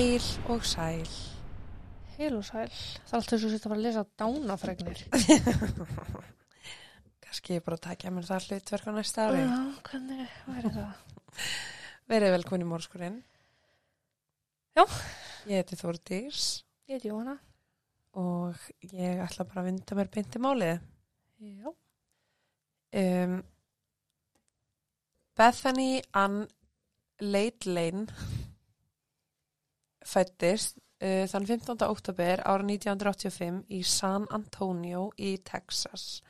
Heil og sæl. Heil og sæl. Það er alltaf svo að fara að lesa dánafregnir. Kannski ég bara takja mér það hlutverk á næsta ári. Já, hvernig væri það? Verið velkvæmni mórskurinn. Já. Ég heiti Þórdís Ég heiti Jóhanna. og ég ætla bara að vinda mér beint í málið. Já. Um, Bethany Ann Leitlane fættist uh, þann 15. oktober ára 1985 í San Antonio í Texas.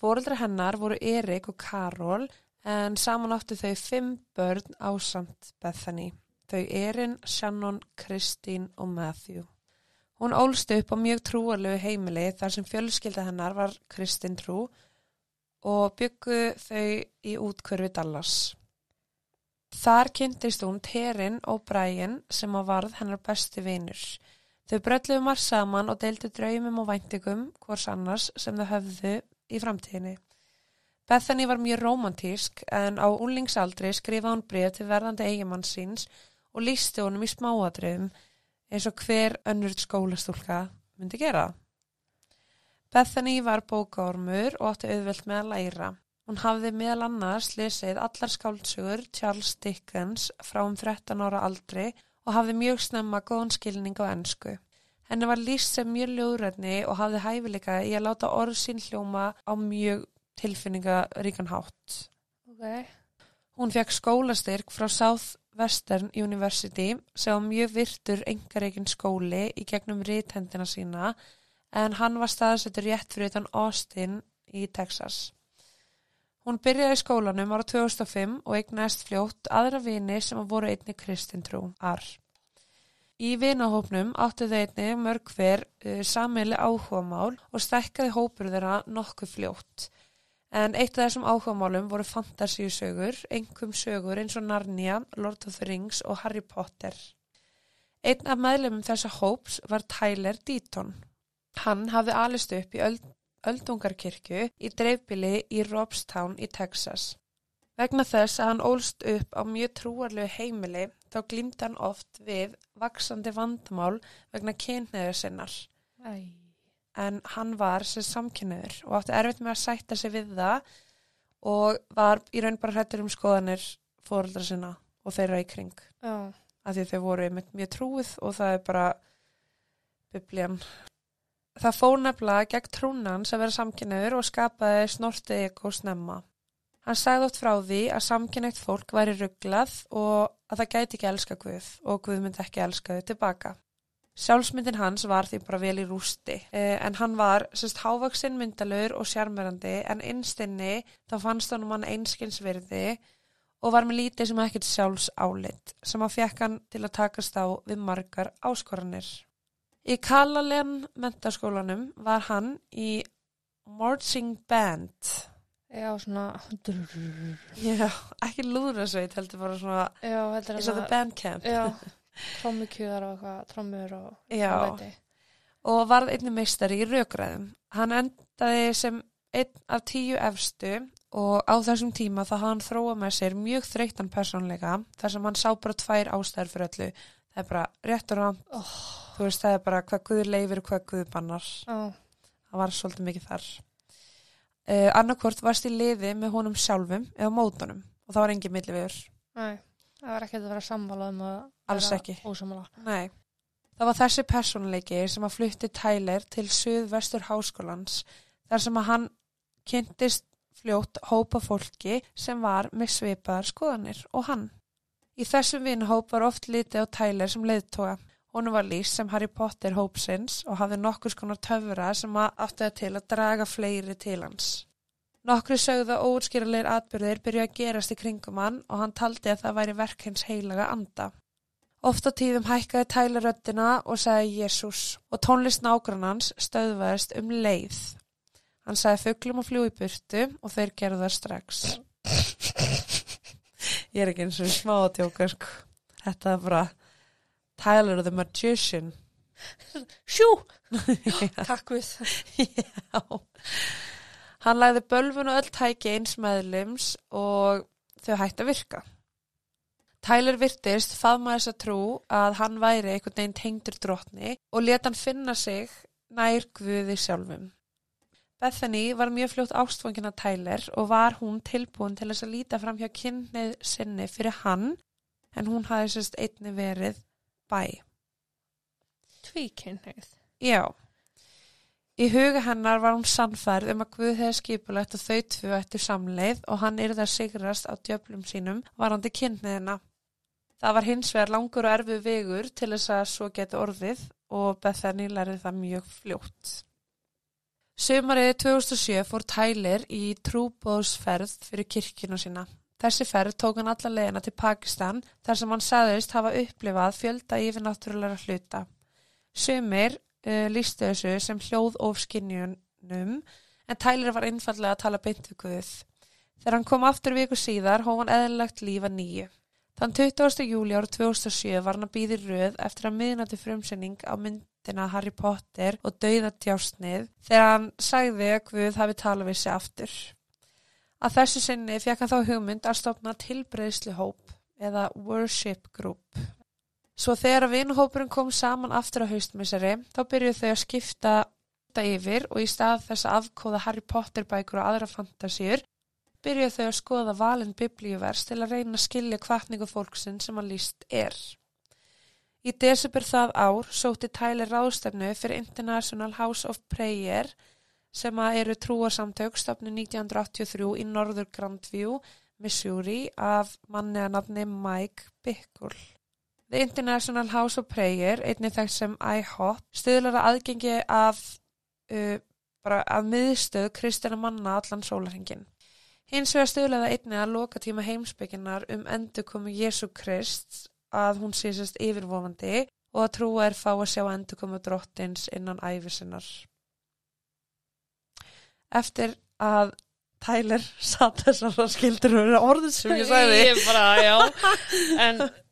Fóreldra hennar voru Erik og Karol en saman áttu þau fimm börn á samt Bethany. Þau Erin, Shannon, Kristín og Matthew. Hún ólst upp á mjög trúarlegu heimili þar sem fjölskylda hennar var Kristín trú og byggu þau í útkörfi Dallas. Þar kynntist hún Terin og Brian sem að varð hennar besti vinur. Þau brölluðu marg saman og deildu draumum og væntingum hvors annars sem þau höfðu í framtíðinni. Bethany var mjög romantísk en á úlingsaldri skrifa hún breyð til verðandi eigimann síns og lísti honum í smáadröfum eins og hver önnur skólastúlka myndi gera. Bethany var bókaormur og átti auðvelt með að læra. Hún hafði meðal annars lesið allar skáldsögur Charles Dickens frá um 13 ára aldri og hafði mjög snemma góðan skilning á ennsku. Henni var líst sem mjög ljóðrætni og hafði hæfileika í að láta orð sín hljóma á mjög tilfinningaríkan hátt. Ok. Hún fekk skólastyrk frá Southwestern University sem mjög virtur engareikin skóli í gegnum ríthendina sína en hann var staðsettur rétt fyrir utan Austin í Texas. Hún byrjaði í skólanum ára 2005 og eignast fljótt aðra vini sem voru einni kristintrú, ar. Í vinahópnum áttu þau einni mörg hver uh, sammeili áhugamál og stækkaði hópur þeirra nokkuð fljótt. En eitt af þessum áhugamálum voru fantasíusögur, engum sögur eins og Narnia, Lord of the Rings og Harry Potter. Einn af meðlumum þessa hóps var Tyler Deaton. Hann hafði alist upp í öld, öldungarkirkju í dreifbili í Robstown í Texas. Vegna þess að hann ólst upp á mjög trúarlegu heimili þá glýmdi hann oft við vaksandi vandamál vegna kynneður sinnar. Æ. En hann var sem samkynneður og átti erfitt með að sætta sig við það og var í raun bara hrættur um skoðanir fóreldra sinna og þeirra í kring. Já. Af því þau voru einmitt mjög trúið og það er bara biblían. Það fór nefnilega gegn trúnans að vera samkynneður og skapaði snortið eko snemma. Hann sagði oft frá því að samkynneitt fólk væri rugglað og að það gæti ekki elska Guð og Guð myndi ekki elska þau tilbaka. Sjálfsmyndin hans var því bara vel í rústi eh, en hann var sérst hávaksinn myndalur og sjarmerandi en innstinni þá fannst hann um hann einskinsverði og var með lítið sem ekkert sjálfs álit sem að fekk hann til að takast á við margar áskoranir. Í Kalalen mentaskólanum var hann í Marching Band Já, svona... Já, ekki lúðrasveit heldur bara svona Já, heldur eins og the band camp Já. Trommukjöðar og eitthvað, trommur og... Já. og varð einnig meistari í rökræðum. Hann endaði sem einn af tíu efstu og á þessum tíma þá hafði hann þróa með sér mjög þreyttan persónleika þar sem hann sá bara tvær ástæður fyrir öllu. Það er bara rétt og rámt, Oh. þú veist það er bara hvað Guð leifir og hvað Guð bannar. Já. Það var svolítið mikið þar. Uh, annarkvort varst í liði með honum sjálfum eða mótunum og það var engin millivegur. Nei. Það var ekkert að vera sammála um að... Alls ekki. Nei. Það var þessi persónuleiki sem að flutti Tyler til Suðvestur Háskólans þar sem að hann kynntist fljótt hópa fólki sem var með svipaðar skoðanir og hann. Í þessum vinahóp var oft litið á Tyler sem leiðtoga. Hún var lýst sem Harry Potter hópsins og hafði nokkur skonar töfra sem það til að draga fleiri til hans. Nokkri sögðu að óutskýralegir atbyrðir byrju að gerast í kringum hann og hann taldi að það væri verk hins heilaga anda. Oft á tíðum hækkaði Tyler röddina og sagði Jésús og tónlist nágrannans stöðvaðist um leið. Hann sagði fugglum fljú í burtu og þeir gerðu það strax. Ég er ekki eins og smá að tjóka sko. Þetta er bara Tyler the Magician. Sjú! Takk við. Já. Hann lagði bölvun og öll tæki eins meðlums og þau hætti að virka. Tyler virtist faðma þess að trú að hann væri einhvern veginn tengdur drottni og leta hann finna sig nær guði sjálfum. Bethany var mjög fljótt ástfangin af Tyler og var hún tilbúin til þess að líta fram hjá kynnið sinni fyrir hann en hún hafði sérst einni verið bæ. Tvíkynnið. Já. Í huga hennar var hún sannfærð um að Guð hefði skipulegt að þau tvö ættu samleið og hann yrði að sigrast á djöflum sínum varandi kynniðina. Það var hins vegar langur og erfið vegur til þess að svo geti orðið og Bethany lærði það mjög fljótt. Sumarið 2007 fór Tyler í trúbóðsferð fyrir kirkina sína. Þessi ferð tók hann alla leiðina til Pakistan þar sem hann sagðist hafa upplifað fjölda yfirnáttúrulega hluta. Sumir uh, lístu þessu sem hljóð ofskinjunum en Tyler var einfallega að tala beint við Guð. Þegar hann kom aftur viku síðar hóf hann eðlilegt lífa nýju. Þann 20. júli ára 2007 var hann að býði röð eftir að miðnati frumsending á myndina Harry Potter og dauðatjásnið þegar hann sagði að Guð hafi talað við sig aftur. Að þessu sinni fekk hann þá hugmynd að stopna tilbreyðslu hóp eða worship group. Svo þegar að vinuhópurinn kom saman aftur á haustmissari þá byrjuð þau að skipta yfir og í stað þess að afkóða Harry Potter bækur og aðra fantasíur byrjuð þau að skoða valin biblíuvers til að reyna að skilja kvartningu fólksinn sem að líst er. Í desibur það ár sóti Tyler ráðstefnu fyrir International House of Prayer sem að eru trúarsamtök stofnu 1983 í Norður Grandview, Missouri af manni að nafni Mike Bickle. The International House of Prayer, einnig þess sem IHOP, stuðlar að aðgengi af, uh, af miðstöð kristjana manna allan sólarhengin. Hins vegar stuðlaði einnig að loka tíma heimsbygginar um endur komu Jésu Krist að hún sé sérst yfirvofandi og að trúa er fá að sjá endur komu drottins innan æfisinnar. Eftir að Tyler satt þessar skildur orðin sem ég sagði. Ég bara, já. En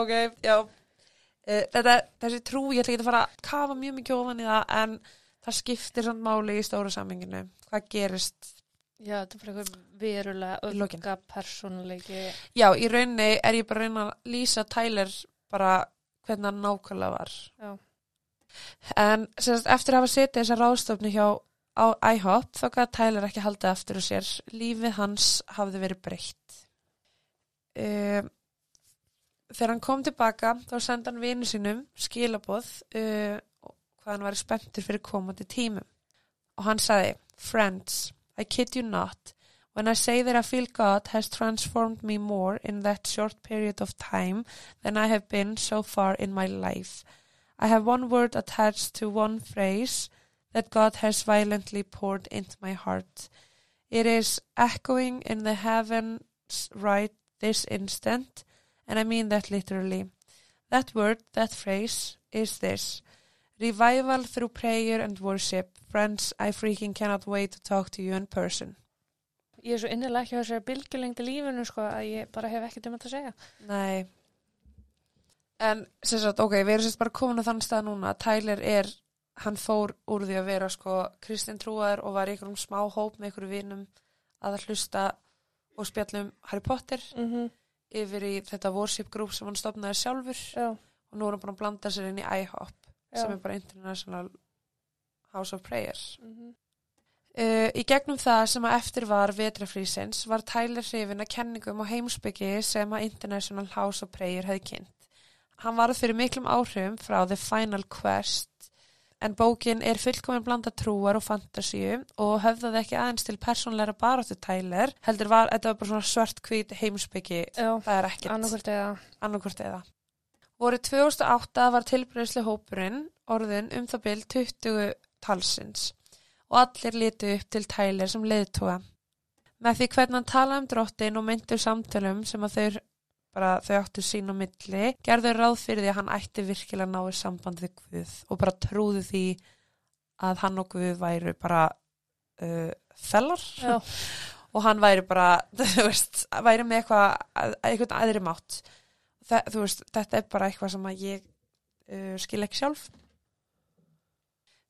Ok, já. Uh, þetta, þessi trú, ég ætla ekki að fara að kafa mjög mikið ofan í það en það skiptir samt máli í stóra samminginu. Hvað gerist? Já, þetta er fyrir eitthvað verulega öfga persónuleiki. Já, í rauninni er ég bara að reyna að lýsa Tyler bara hvernig hann nákvæmlega var. Já. En semst, eftir að hafa setið þessa ráðstofni hjá IHOP þá gæði Tyler ekki haldið eftir og sér. Lífið hans hafði verið breytt. Um, þegar hann kom tilbaka þá sendi hann vinu sínum skilaboð uh, hvað hann var spenntur fyrir komandi tímum. Og hann sagði, Friends, I kid you not. When I say that I feel God has transformed me more in that short period of time than I have been so far in my life. I have one word attached to one phrase that God has violently poured into my heart. It is echoing in the heavens right this instant, and I mean that literally. That word, that phrase, is this. Revival through prayer and worship. Friends, I freaking cannot wait to talk to you in person. Ég er svo innilega ekki á þessari bylgjulengdi lífinu sko að ég bara hef ekkert um þetta að segja. Nei. En, sem sagt, ok, við erum sérst bara komin á þann stað núna. Tyler er, hann fór úr því að vera sko kristin trúaður og var í einhverjum smá hóp með einhverju vinum að hlusta og spjallum Harry Potter Mm -hmm. yfir í þetta worship group sem hann stopnaði sjálfur Já, og nú er hann búin að blanda sér inn í IHOP já. sem er bara International House of Prayers. Mhm. Uh, í gegnum það sem að eftir var vetrafrísins var Tyler hrifin að kenningum og heimsbyggi sem að International House of Prayer hefði kynnt. Hann varð fyrir miklum áhrifum frá The Final Quest en bókin er fullkominn blanda trúar og fantasíu og höfðaði ekki aðeins til persónleira baróttu Tyler heldur var, þetta var bara svona svart hvít heimsbyggi, Já, það er ekkert annarkvort eða. Voru 2008 var tilbreyðslu hópurinn orðin um það bil 20 talsins og allir litu upp til Tyler sem leiðtóa. Með því hvernig hann talaði um drottin og myndu samtölum sem að þau, bara, þau áttu sín og milli, gerðu ráð fyrir því að hann ætti virkilega að ná í samband við Guð og bara trúðu því að hann og Guð væru bara uh, fellar Já, og hann væri bara, þú veist, væri með eitthvað, eitthvað aðri mátt. Veist, þetta er bara eitthvað sem að ég uh, skil ekki sjálf.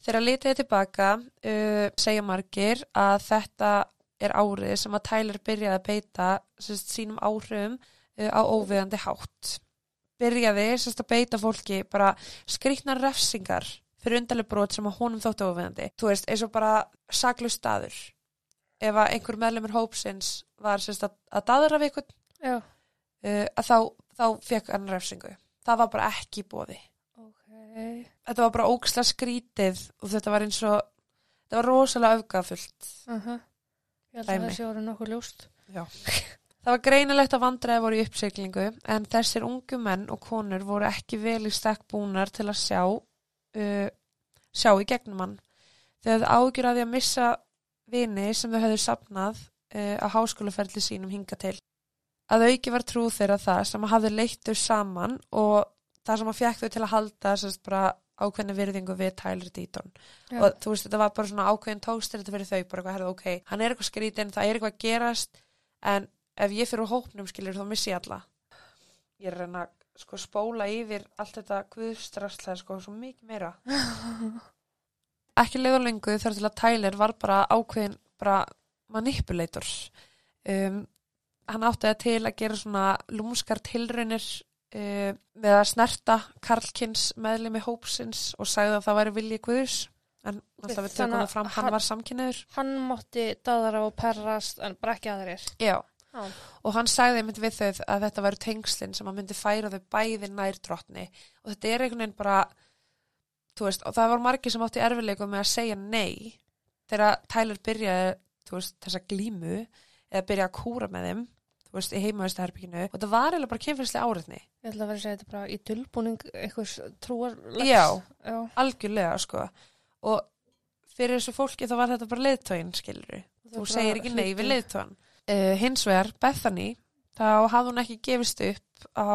Þegar litið er tilbaka uh, segja margir að þetta er árið sem að Tyler byrjaði að beita sérst, sínum áhrifum uh, á óviðandi hátt. Byrjaði sérst að beita fólki bara skrýtnar refsingar fyrir undarleg brot sem að honum þóttu óviðandi. Þú veist, eins og bara saklust staður. Ef að einhver meðlumur hópsins var sérst að, að daðra við einhvern, uh, að þá, þá fekk hann refsingu. Það var bara ekki bóði. ok. Þetta var bara óksla skrítið og þetta var eins og, þetta var rosalega öfgafullt. Uh Ég held að þessi orðið nokkuð ljóst. Já. Það var greinilegt að vandræði voru í uppsiglingu en þessir ungu menn og konur voru ekki vel í stakk búnar til að sjá, uh, sjá í gegnum hann. Þau ágjur að því að missa vini sem þau hefðu sapnað uh, á háskólaferli sínum hinga til. Að auki var trú þeirra það sem hafði leitt þau saman og það sem að fjekk þau til að halda sérst bara ákveðni virðingu við Tyler Deaton. Já. og þú veist þetta var bara svona ákveðin tókstir þetta fyrir þau bara eitthvað, herðu, ok, hann er eitthvað skrítinn það er eitthvað að gerast en ef ég fyrir úr hópnum skilur þá missi ég alla. Ég er að reyna sko spóla yfir allt þetta guðstrasslega sko svo mikið meira. Ekki leiðalengu þar til að Tyler var bara ákveðin bara manipulator. Um, hann átti það til að gera svona lúmskar tilraunir uh, með að snerta Karlkins meðlimi hópsins og sagði að það væri vilji guðus en alltaf við tökum það fram, hann hann- var samkynniður Hann mátti daðara og perrast en bara ekki aðrir. já, Já. og hann sagði einmitt við þau að þetta væru tengslinn sem að myndi færa þau bæði nær drottni og þetta er einhvern veginn bara þú veist, og það var margir sem átti erfileikum með að segja nei þegar Tyler byrjaði veist, þessa glímu eða byrjaði að kúra með þeim veist, í heimaðistaherbygginu og þetta var eiginlega bara kynfyrslega áriðni Ég ætla að vera að segja þetta bara í dulbúning einhvers trúarlegs. Já. Já. algjörlega sko og fyrir þessu fólki þá var þetta bara leiðtóin skilur þú segir ekki nei við leiðtóin uh, hins vegar Bethany þá hafði hún ekki gefist upp á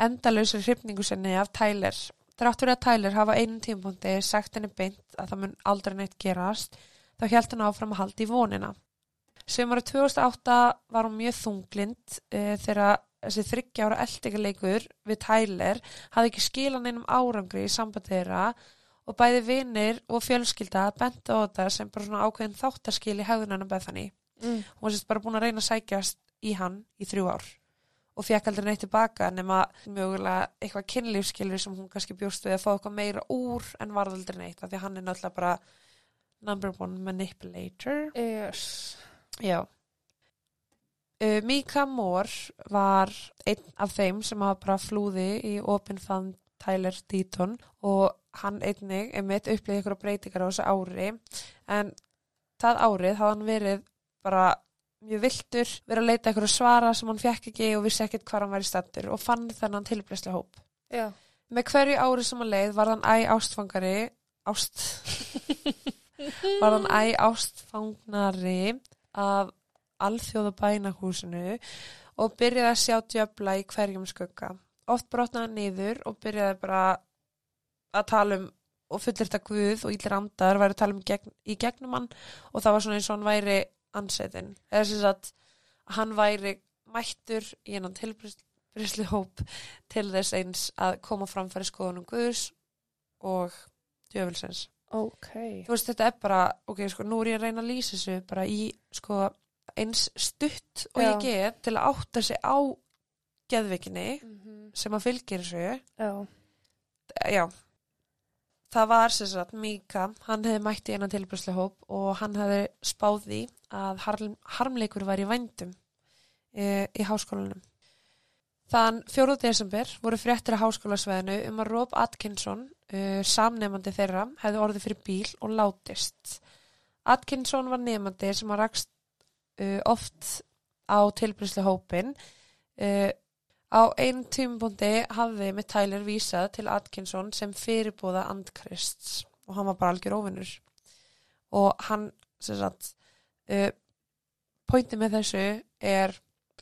endalausri hrifningu sinni af Tyler þráttur að Tyler hafa einum tímpúndi sagt henni beint að það mun aldrei neitt gerast þá held hann áfram að halda í vonina sem ára 2008 var hún mjög þunglind uh, þegar þessi þryggja ára eldingarleikur við Tyler hafði ekki skilan einum árangri í sambandi þeirra og bæði vinir og fjölskylda benda á þetta sem bara svona ákveðin þáttarskil í hegðunarnar Bethany. Mm. Hún var sérst bara búin að reyna að sækjast í hann í þrjú ár og fekk aldrei neitt tilbaka nema mögulega eitthvað kynlífskilfi sem hún kannski bjóst við að fá eitthvað meira úr en varð aldrei neitt af því hann er náttúrulega bara number one manipulator. Yes. Já. Uh, Mika Moore var einn af þeim sem hafa bara flúði í opinn fann Tyler Deaton og hann einnig er mitt upplýði ykkur breytingar á þessu ári en það árið hafði hann verið bara mjög viltur, verið að leita ykkur svara sem hann fekk ekki og vissi ekkert hvað hann væri stattur og fann þennan tilbreyslega hóp. Já. Með hverju ári sem hann leið var hann æ ástfangari ást var hann æ ástfangnari af alþjóða bænahúsinu og byrjaði að sjá djöfla í hverjum skugga. Oft brotnaði niður og byrjaði bara að tala um og fullirt að Guð og ílir andar væri að tala um gegn, í gegnum hann og það var svona eins og hann væri ansetin. Eða sem sagt hann væri mættur í hennan tilbrysli hóp til þess eins að koma fram fyrir skoðunum Guðs og djöfulsins. Ok. Þú veist, þetta er bara, ok, sko, nú er ég að reyna að lýsa þessu bara í, sko, eins stutt og ég Já. get til að átta sig á geðvikinni Mm -hmm. sem að fylgir þessu. Já. Já, það var sem sagt Mika, hann hefði mætt í enan tilbrysli hóp og hann hefði spáð því að harm, harmleikur var í vændum e, í háskólanum. Þann 4. desember voru fréttir á háskólasveðinu um að Rob Atkinson, uh, samnefandi þeirra, hefði orðið fyrir bíl og látist. Atkinson var nefandi sem að rakst uh, oft á tilbrysli hópin. Uh, á einn tímbundi hafði með Tyler vísað til Atkinson sem fyrirbúða andkrists og hann var bara algjör óvinnur. Og hann, sem sagt, pointi með þessu er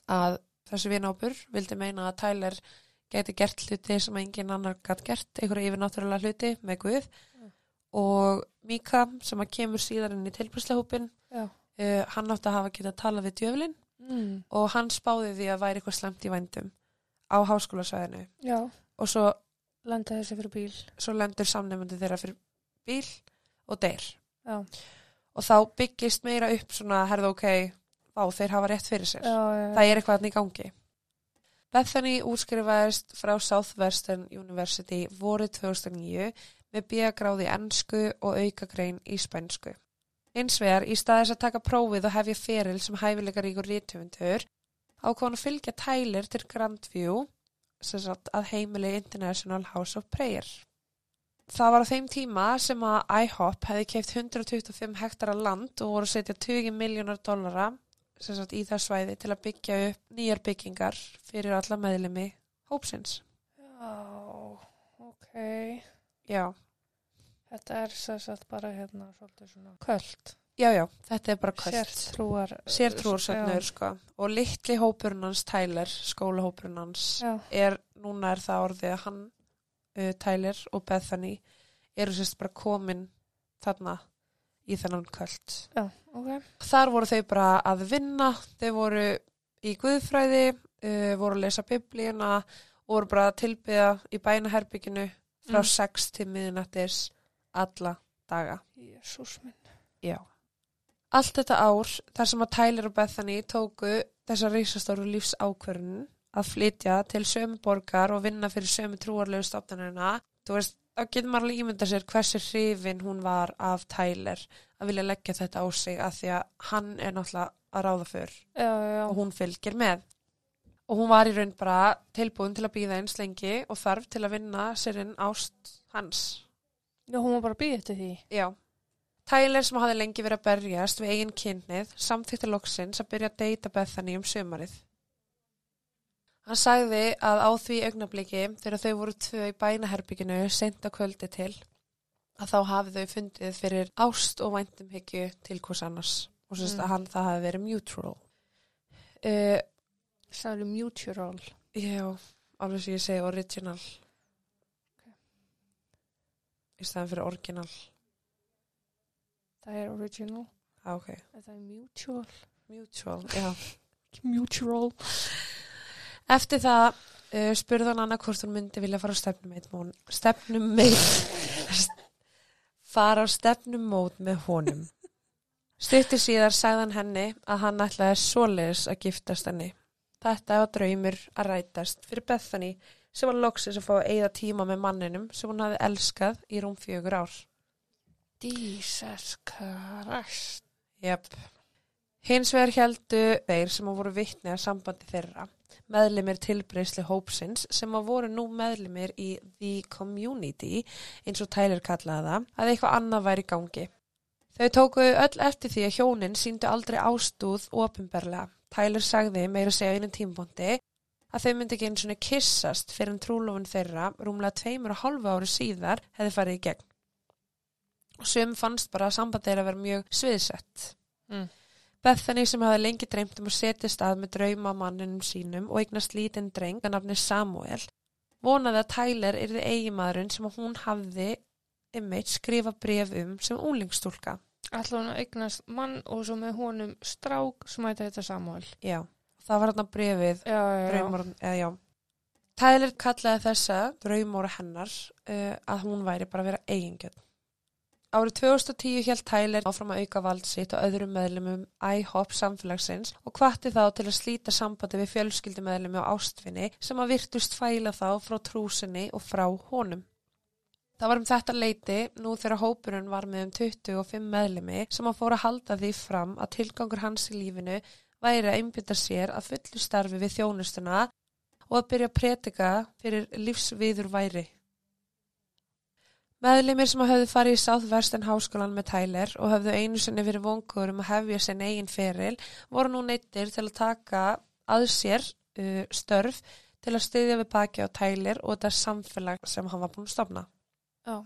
að þessi vinápur vildi meina að Tyler gæti gert hluti sem engin annar gæti gert, einhverja yfirnáttúrulega hluti með Guð Mm. og Mika sem að kemur síðar inn í tilbreyslahópin Já. uh, hann átti að hafa getað talað við djöflin Mm. og hann spáði því að væri eitthvað slemt í vændum á háskólasvæðinu Já. og svo, Lenda þessi fyrir bíl. svo lendur samnefndi þeirra fyrir bíl og deyr Já. og þá byggist meira upp svona herðu ok, á þeir hafa rétt fyrir sér Já, það er eitthvað þarna í gangi Bethany útskrifaðist frá Southwestern University vorið 2009 með bíagráði ennsku og aukagrein í spænsku. Eins vegar, í staðis að taka prófið og hefja feril sem hæfileikaríkur rítumundur, ákváðan að fylgja tælir til Grandview, sem sagt að heimili International House of Prayer. Það var á þeim tíma sem að IHOP hefði keift 125 hektara land og voru að setja 20 miljónar dollara sagt, í það svæði til að byggja upp nýjar byggingar fyrir alla meðlemi hópsins. Já, ok. Já, Þetta er sagt bara hérna svolítið svona kvöld. já, já, þetta er bara kvöld. Sértrúar. Sértrúarsögnur, sko. Og litli hópurinn hans, Tyler, Já, er, núna er það orðið að hann, uh, Tyler og Bethany, eru sérst bara komin þarna í þennan kvöld. já, ok. Þar voru þau bara að vinna, þau voru í guðfræði, uh, voru að lesa biblíuna voru bara að tilbyða í bænaherbygginu frá Mm. 6 til miðnættis alla daga. Jésús minn. Já. Allt þetta ár, þar sem að Tyler og Bethany tóku þessa reysastóru lífs ákvörðun að flytja til sömu borgar og vinna fyrir sömu trúarlegu stofnunina, þú veist, þá getur maður alveg ímynda sér hversu hrifin hún var af Tyler að vilja leggja þetta á sig að því að hann er náttúrulega að ráða fyrr Já, já, og hún fylgir með. Og hún var í raun bara tilbúin til að býða eins lengi og þarf til að vinna sér inn ást hans. Já, hún var bara að býja eftir því. Já. Tyler sem hafði lengi verið að berjast við eigin kynnið samþýtti loksins að byrja að deyta Bethany um sömarið. Hann sagði að á því augnabliki þegar þau voru tvö í bænaherbygginu seint að kvöldi til að þá hafi þau fundið fyrir ást og væntumhyggju til hvers annars og sérst Mm. að hann það hafi verið mutual. Uh, Sælu mutual. já, alveg sem ég segi original. Í staðan fyrir original. Það er original. Ah, ok. Það er mutual. Mutual, já. Mutual. Eftir það uh, spurði hann annað hvort hún myndi vilja fara á stefnumeit stefnumeit fara á stefnumót með honum. Stuttir síðar sagði hann henni að hann ætlaði svoleiðis að giftast henni. Þetta var draumur að rætast fyrir Bethany sem var loksins að fá að eigða tíma með manninum sem hún hafði elskað í rúm fjögur ár. Jesus Christ. Jep. Hins vegar heldu þeir sem að voru vitni að sambandi þeirra, meðlimir tilbreysli hópsins sem að voru nú meðlimir í The Community, eins og Tyler kallaði það, að eitthvað annað væri gangi. Þau tóku öll eftir því að hjónin síndu aldrei ástúð ofinberlega. Tyler sagði meira segja einu tímbóndi að þau myndi ekki einu svona kissast fyrir en trúlofun þeirra rúmlega tveimur og hálfu ári síðar hefði farið í gegn. Og sum fannst bara að samband þeirra vera mjög sviðsett. Mm. Bethany sem hafði lengi dreymt um að setja stað með drauma manninum sínum og eignast lítinn dreng að nafni Samuel vonaði að Tyler yrði eigimaðurinn sem hún hafði einmitt skrifa bref um sem úlingstúlka. Ætla hún eignast mann og svo með honum strák sem ætti þetta Samuel. Já, það var hann brefið draumar, eða já. Tyler kallaði þessa draumóra hennar uh, að hún væri bara að vera eigingjöld. Árið 2010 held Tyler áfram að auka vald sitt og öðrum meðlumum IHOP samfélagsins og hvatti þá til að slíta sambandi við fjölskyldumeðlumi og ástfinni sem að virtust fæla þá frá trúsinni og frá honum. Það var um þetta leiti nú þegar hópurinn var með um 25 meðlumi sem að fóra að halda því fram að tilgangur hans í lífinu væri að einbytta sér að fullu starfi við þjónustuna og að byrja að pretika fyrir lífsviður væri. Meðlimir sem höfðu farið í Southwestern háskólan með Tyler og höfðu einu sinni verið vongur um að hefja sinn eigin feril voru nú neittir til að taka að sér uh, störf til að styðja við baki á Tyler og þetta samfélag sem hann var búin að stofna. Já.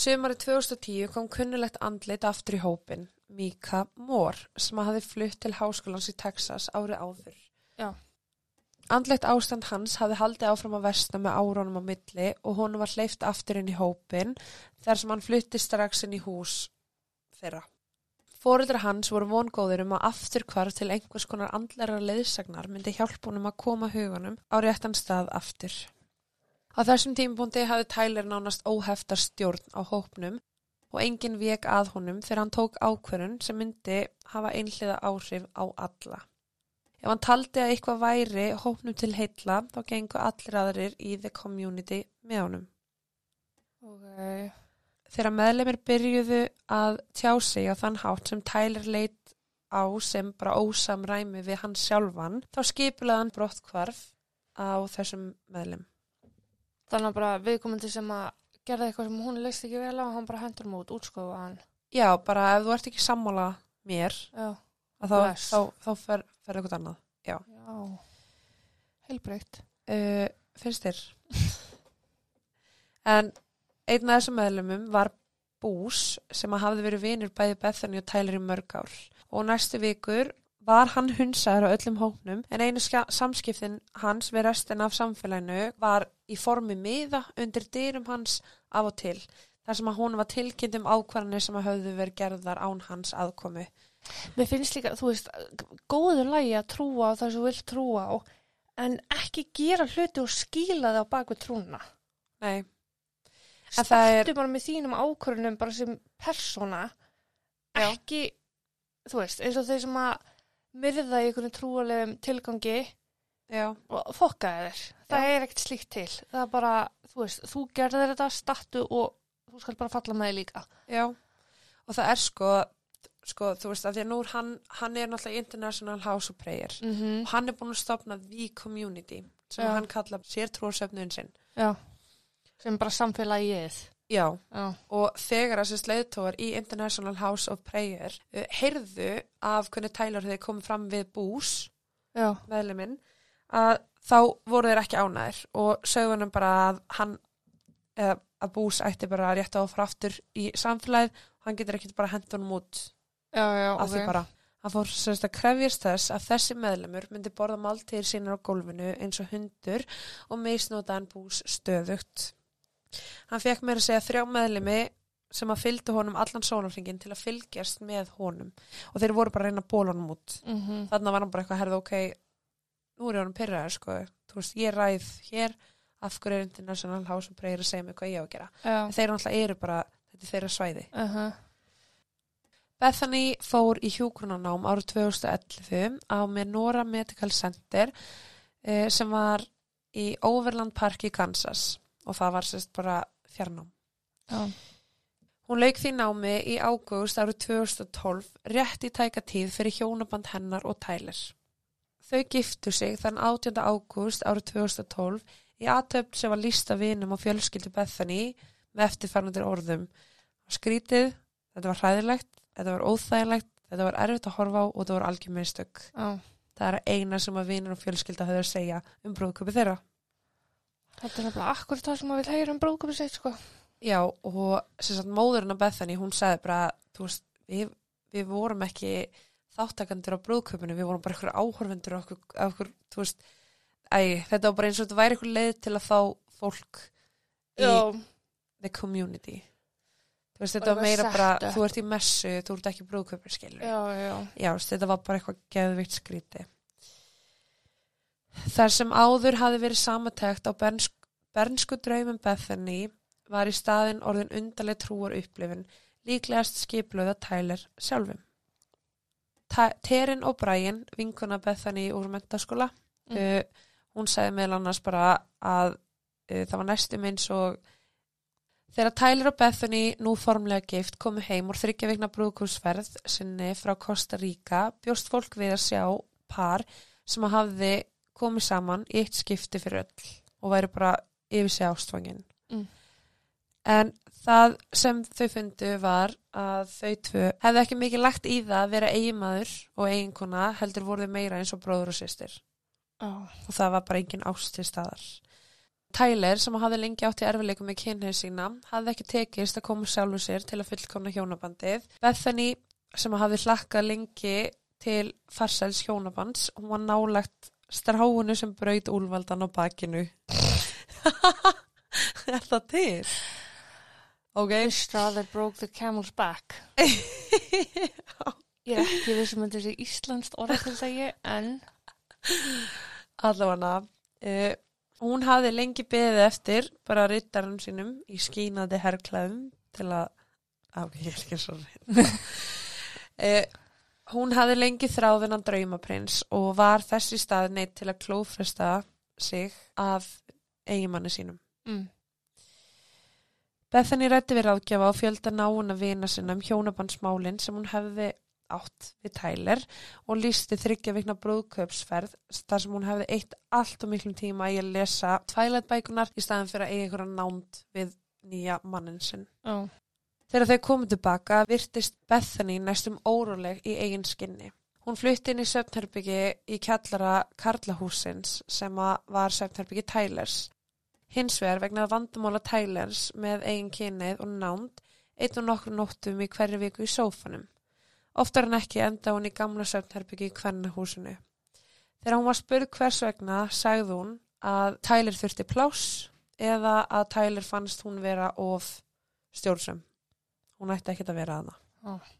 Sumari 2010 kom kunnulegt andlit aftur í hópin, Mika Moore, sem að hafi flutt til háskólans í Texas árið áður. Já. Andlegt ástand hans hafði haldið áfram að versna með árónum á milli og honum var hleyft aftur inn í hópin þar sem hann flutti strax inn í hús þeirra. Fóreldra hans voru vongóður um að aftur hvarf til einhvers konar andlæra leiðsagnar myndi hjálpa honum að koma hugunum á réttan stað aftur. Á þessum tímpúndi hafði Tyler nánast óheftar stjórn á hópnum og enginn vek að honum þegar hann tók ákvörun sem myndi hafa einhliða áhrif á alla. Ef hann taldi að eitthvað væri hópnum til heilla, þá gengur allir aðrir í the community með honum. Ok. Þegar meðlemið byrjuðu að tjá sig á þann hátt sem Tyler leit á sem bara ósamræmi við hann sjálfan, þá skipulega hann brottkvarf á þessum meðlem. Þannig að bara viðkomandi sem að gerði eitthvað sem hún leist ekki vel á, hann bara hendur hann út, útskofa hann. Já, bara ef þú ert ekki sammála mér, Já. þá, Bless. þá, þá fer, fer eitthvað annað. Já. Heilbreytt. Uh, finnst þér? en einn af þessum meðlumum var Bús sem að hafði verið vinur bæði Bethany og Tyler í mörg ár og næstu vikur var hann hunsaður á öllum hóknum en einu samskiptin hans við restin af samfélaginu var í formi miða undir dyrum hans af og til þar sem að hún var tilkynnt um ákvarðanir sem að höfðu verið gerðar án hans aðkomu. Mér finnst líka, þú veist, góður lagi að trúa á það sem þú vilt trúa á, en ekki gera hluti og skýla það á bakvið trúna. Nei, En það er- bara með þínum ákvörunum bara sem persóna, Já. ekki, þú veist, eins og þeir sem að myrða í einhvern trúalegum tilgangi já, og fokkaði þér. Það er ekkert slíkt til. Það er bara, þú veist, þú gerðir þetta, stattu og þú skal bara falla með þig líka. Já, og það er sko, sko, þú veist, að því að nú hann, hann er náttúrulega International House of Prayer Mm -hmm. og hann er búin að stopna The Community sem Já. hann kalla sér trúarsöfnuðin sinn. Já. Sem bara samfélagið. Já, Já. og þegar þessi sleiðtóar í International House of Prayer uh, heyrðu af hvernig Tyler þeir komið fram við bús, Já. meðluminn, að þá voru þeir ekki ánæðir og sögðu hann bara að hann, eða að bús ætti bara rétt á að fara aftur í samfélagið hann getur ekki bara hendur honum út Já, já, af því bara hann fór semst að krefjast þess að þessi meðlemur myndi borða máltíðir sínar á gólfinu eins og hundur og misnóta hann bús stöðugt. Hann fekk meira að segja þrjá meðlemi sem að fylgdu honum allan sónarfringin til að fylgjast með honum og þeir voru bara að reyna að bóla honum út. Mm -hmm. Þannig var hann bara eitthvað að herða ok, nú er ég honum pyrraður sko, veist, ég ræð hér af hverju er International House of Prayer að segja mig hvað ég á að gera. Já. Þeir náttúrulega eru bara, þetta er þeirra svæði. Uh -huh. Bethany fór í hjúgrunanám árið 2011 á Menora Medical Center eh, sem var í Overland Park í Kansas og það var sérst bara fjarnám. Já. Hún lauk því námi í ágúst árið 2012 rétt í tæka tíð fyrir hjónaband hennar og Tyler. Þau giftu sig þann 18. ágúst árið 2012 í aðtöfn sem var lísta vinum og fjölskyldu Bethany með eftirfarnandir orðum. Skrítið, þetta var hræðilegt, þetta var óþægilegt, þetta var erfitt að horfa á og þetta var algjör mistök. Já. Það er að eina sem að vinur og fjölskylda höfðu að segja um brúðköpi þeirra. Þetta er nefnilega akkur það sem maður vil heyra um bróðköpi sitt, sko. Já, og sem sagt móðurinn af Bethany, hún sagði bara, þú veist, við, við vorum ekki þáttakandur á brúðköpinu, við vorum bara á okkur, á okkur, þú veist, æ, þetta var bara eins og þetta væri eitthvað leið til að fá fólk í the community. Þú veist, þetta var meira eitthvað bara, þú ert í messu, þú ert ekki brúðköpur, skilur. Já, já. Já, þetta var bara eitthvað geðvikt skríti. Þar sem áður hafi verið samatækt á bernsk, bernsku draumum Bethany var í staðin orðin undarleg trúar upplifin, líklegast skipluða Tyler sjálfum. Ta Terin og Brian, vinkuna Bethany úr mentaskóla, Mm. uh, hún sagði meðal annars bara að uh, það var næstum eins og Þegar Tyler og Bethany, nú formlega gift, komu heim úr þryggja vikna brúðkursferð sinni frá Costa Rica, bjóst fólk við að sjá par sem að hafði komið saman í eitt skipti fyrir öll og væri bara yfir sig ástfangin. Mm. En það sem þau fundu var að þau tvö hefði ekki mikið lagt í það að vera eiginmaður og eiginkona heldur voru þau meira eins og bróður og systir Já. og það var bara engin ást til staðar. Tyler, sem hafði lengi átt í erfileikum með kynneið sína, hafði ekki tekist að koma sjálfur sér til að fullkomna hjónabandið. Bethany, sem hafði hlakkað lengi til farsæls hjónabands, hún var nálagt stráinu sem braut úlvaldan á bakinu. er það til? Ok. That broke the camel's back. Ég er ekki vissum að þessi íslenskt orð til þegi, en Allavega, uh, hún hafði lengi beðið eftir bara rittarum sínum í skínandi herrklæðum til að, á, ég er ekki svo uh, Hún hafði lengi þráðinan draumaprins og var þessi stað neitt til að klófresta sig af eigimanni sínum. Mm. Bethany rætti við ráðgjafa og fjölda náuna vina sinna um hjónabandsmálin sem hún hefði átt við Tyler og lísti þryggja vikna brúðkaupsferð þar sem hún hefði eitt allt og miklum tíma í að lesa tvælætbækunar í staðin fyrir að eiga einhverja nánd við nýja mannin sinn. Já. Þegar þau komið tilbaka virtist Bethany næstum óróleg í eigin skinni. Hún flutti inn í söfnherbyggi í kjallara Karlahúsins sem var söfnherbyggi Tylers. Hins vegar vegna vandamála Tylers með eigin kynneið og nánd einn og nokkru nóttum í hverju viku í sófanum. Oftar en ekki enda hún í gamla söfnherbyggi í kvennahúsinu. Þegar hún var spurð hvers vegna sagði hún að Tyler þurfti pláss eða að Tyler fannst hún vera of stjórnsum. Hún ætti ekkert að vera að það. Já.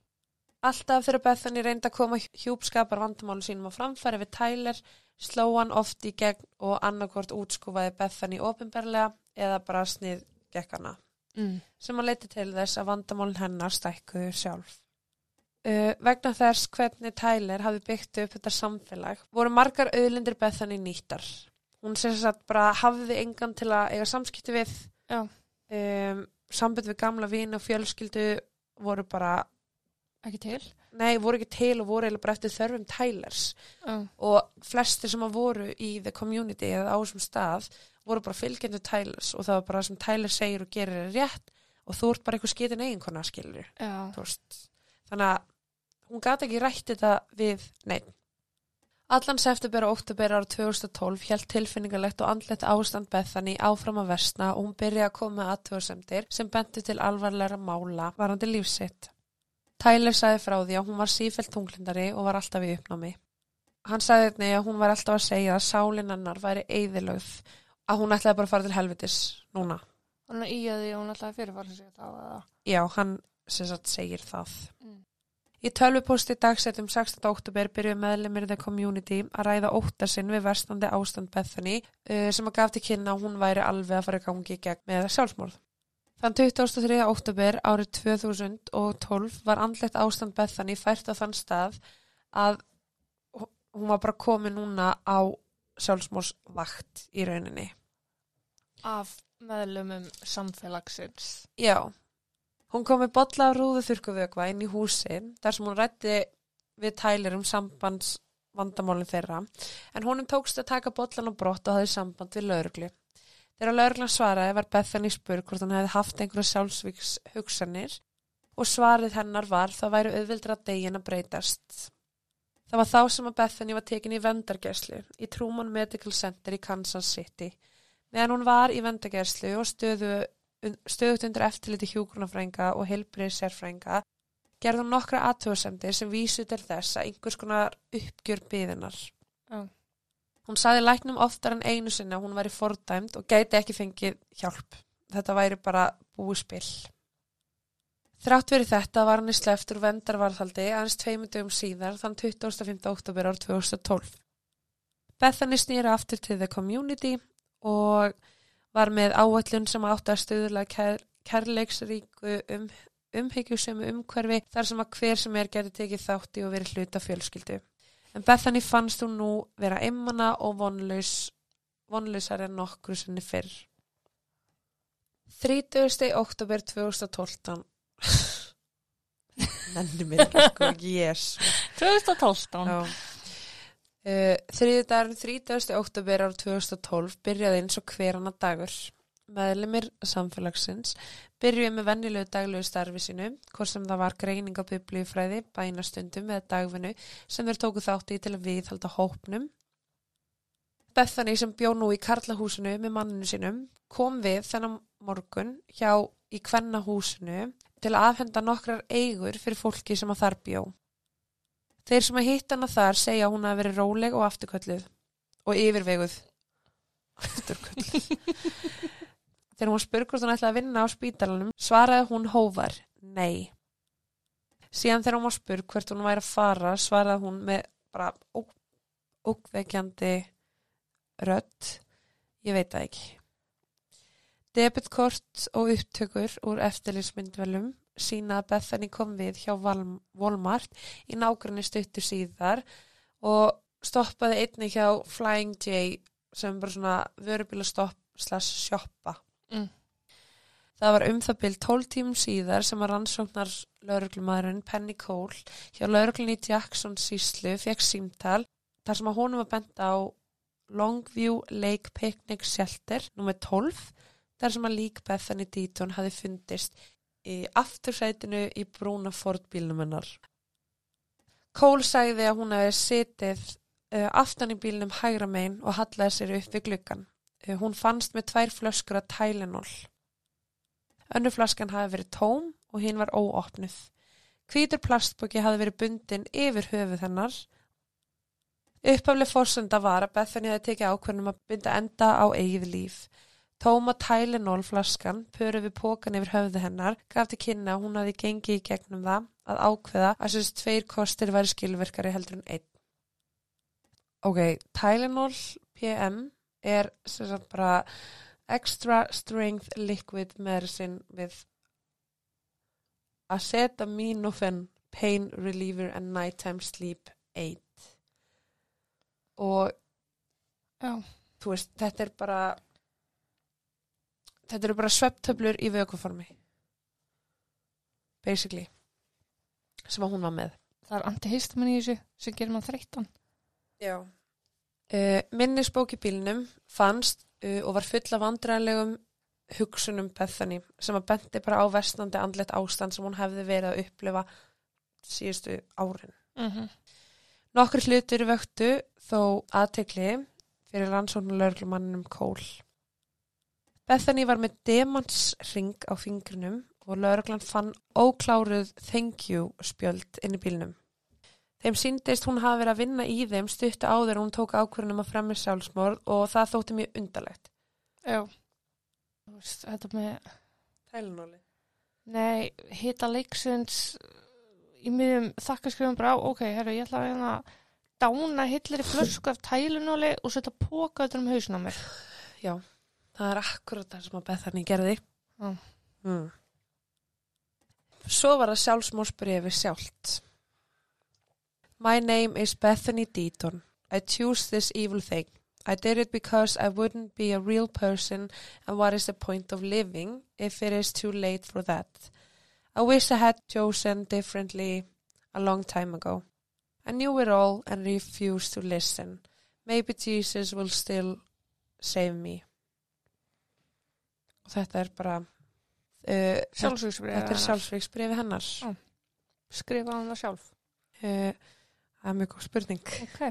Alltaf þegar Bethany reyndi að koma hjúpskapar vandamálu sínum á framfæri við Tyler sló hann oft í gegn og annarkvort útskúfaði Bethany ofinberlega eða bara snið gekk hana Mm. sem að leiti til þess að vandamálin hennar stækkuðu sjálf. Uh, vegna þess hvernig Tyler hafi byggt upp þetta samfélag voru margar auðlindir Bethany nýttar. Hún sem sagt bara hafði engan til að eiga samskipti við um, sambund við gamla vini og fjölskyldu voru bara, Ekki til? nei, voru ekki til og voru eiginlega bara eftir þörfum Tylers Já. og flestir sem að voru í the community eða á þessum stað voru bara fylgjendur Tylers og það var bara sem Tyler segir og gerir er rétt og þú ert bara eitthvað skitin eiginkona skilur þú veist. Þannig að hún gati ekki rætt þetta við neitt. Allan september og oktober ára 2012 held tilfinningalegt og andlegt ástand Bethany áfram að versna og hún byrja að koma með aðtöðsendir sem bentu til alvarlegra mála varandi lífsitt. Tyler sagði frá því að hún var sífælt tunglindari og var alltaf í uppnámi. Hann sagði einnig að hún var alltaf að segja að sálinn hennar væri eigðilögð, að hún ætlaði bara að fara til helvitis núna. Þannig í að því að hún alltaf fyrirfara sig þá eða. Já, hann sem sagt segir það. Mm. Í tölvupósti dagsettum 16. oktober byrjuði meðlemið The Community að ræða óttasinn við verstandi ástand Bethany uh, sem að gaf til kynna að hún væri alveg að fara í gangi í gegn með sjálfsmorð. Þann 23. oktober árið 2012 var andlegt ástand Bethany fært á þann stað að hún var bara komin núna á sjálfsmorðsvakt í rauninni. Af meðlumum samfélagsins. Já, hún kom með bolla af rúðu þurrkuvökva inn í húsin þar sem hún rætti við tælir um sambands vandamálin þeirra en honum tókst að taka bollan á brott og hafði samband við lauruglu. Þegar lauruglan svaraði var Bethany spurg hvort hann hefði haft einhverja sjálfsvíks hugsanir og svarið hennar var það væri auðvildra degin að breytast. Það var þá sem að Bethany var tekin í vendargerslu í Truman Medical Center í Kansas City meðan hún var í vendargerslu og stöðu stöðut undir eftirliti hjúgrunafrænga og heilbrið sérfrænga gerði hún nokkra aðtöðsendir sem vísu til þess að einhvers konar uppgjör byðinar. Já. Hún saði læknum oftar en einu sinni að hún væri fordæmt og gæti ekki fengið hjálp. Þetta væri bara búið spill. Þrátt verið þetta var hann í sleft úr vendarvarðhaldi aðeins tveimur dögum síðar þann 25. oktober ár 2012. Bethany snýra aftur til the community og var með áallun sem átti að stuðla kær, kærleiksríku um, umhyggjusum umhverfi þar sem að hver sem er geti tekið þátti og verið hluta fjölskyldu. En Bethany fannst hún nú vera einmana og vonlaus, vonlausar en nokkru sinni fyrr. 30. oktober 2012 Nenni mér ekki sko, jésu 2012. Já. Uh, Þriðdagurinn 30. oktober ár 2012 byrjaði eins og hver annar dagur. Meðlumir samfélagsins byrjuði með vennilegu daglegu starfi sínu, hvort sem það var greining á biblíufræði, bænastundum eða dagvinnu sem þeir tóku þátti í til að viðhalda hópnum. Bethany sem bjó nú í Karlahúsinu með manninu sínum kom við þennan morgun hjá í Kvennahúsinu til að afhenda nokkrar eigur fyrir fólki sem að þar bjó. Þeir sem að hitt hana þar segja að hún hafi verið róleg og afturkölluð og yfirveguð. Afturkölluð. Þegar hún var spurg hvort hún ætlaði að vinna á spítalanum svaraði hún hóvar, nei. Síðan þegar hún var spurg hvert hún væri að fara svaraði hún með bara ókveikjandi rödd, ég veit það ekki. Debitkort og upptökur úr eftirlýsmyndvelum sína að Bethany kom við hjá Walmart í nágranni stuttu síðar og stoppaði einni hjá Flying J sem bara svona vörubílastopp slash sjoppa. Mm. Það var um það byrj 12 tímum síðar sem að rannsóknar lauruglumæðurinn Penny Cole hjá lauruglunni Jackson síslu fekk símtal þar sem að honum var bent á Longview Lake Picnic Shelter nr. 12 þar sem að lík Bethany Deaton hafi fundist í aftursætinu í brúna Ford bílnum hennar. Cole sagði að hún hefði sitið uh, aftan í bílnum hægra megin og hallaði sér upp við gluggan. Uh, hún fannst með tvær flöskur að Tylenol. Önnu flaskan hafi verið tóm og hinn var óopnuð. Hvítur plastbóki hafi verið bundin yfir höfuð hennar. Uppaflega fórsenda var að Bethany hafi tekið ákveðnum að binda enda á eigið líf. Tóma Tylenol flaskan, pöru við pókan yfir höfðu hennar, gaf til kynna að hún hafi gengið í gegnum það að ákveða að þessi tveir kostir væri skilverkari heldur en einn. Ok, Tylenol PM er sagt bara extra strength liquid medicine with acetaminophen pain reliever and nighttime sleep aid. Og Já. þú veist, þetta er bara þetta eru bara svepptöflur í vökuformi basically sem að hún var með Það er antihistamin í þessu sem gerir maður þreyttan. Já. Uh, minnisbók í bílnum fannst uh, og var full af vandræðilegum hugsunum Bethany sem að bendi bara á vestnandi andlet ástand sem hún hefði verið að upplifa síðustu árin. Mm -hmm. Nokkur hlutur vöktu þó aðtekli fyrir rannsóknulegurlumanninum Cole. Bethany var með demansring á fingrunum og lögreglan fann ókláruð thank you spjöld inn í bílnum. Þeim síndist hún hafi verið að vinna í þeim stuttu áður og hún tók ákvörðunum að fremja sjálfsmorð og það þótti mjög undarlegt. Já. Þetta með, Tælinóli. nei, hita leiksins í miðjum þakkarskrifum bara á, ok, herru, ég ætla að hérna dána hillir í flösku af tælunóli og setja póka utan um hausin á mér. Já, það er akkurat það sem að Bethany gerði. Já. Mm. Svo var það sjálfsmórsbrefi sjálft. My name is Bethany Deaton. I choose this evil thing. I did it because I wouldn't be a real person and what is the point of living if it is too late for that. I wish I had chosen differently a long time ago. I knew it all and refused to listen. Maybe Jesus will still save me. Þetta er bara uh. Þetta er sjálfsvíksbrefi hennar. Já. Skrifa hann það sjálf. Uh, það er mjög góð spurning. Ok.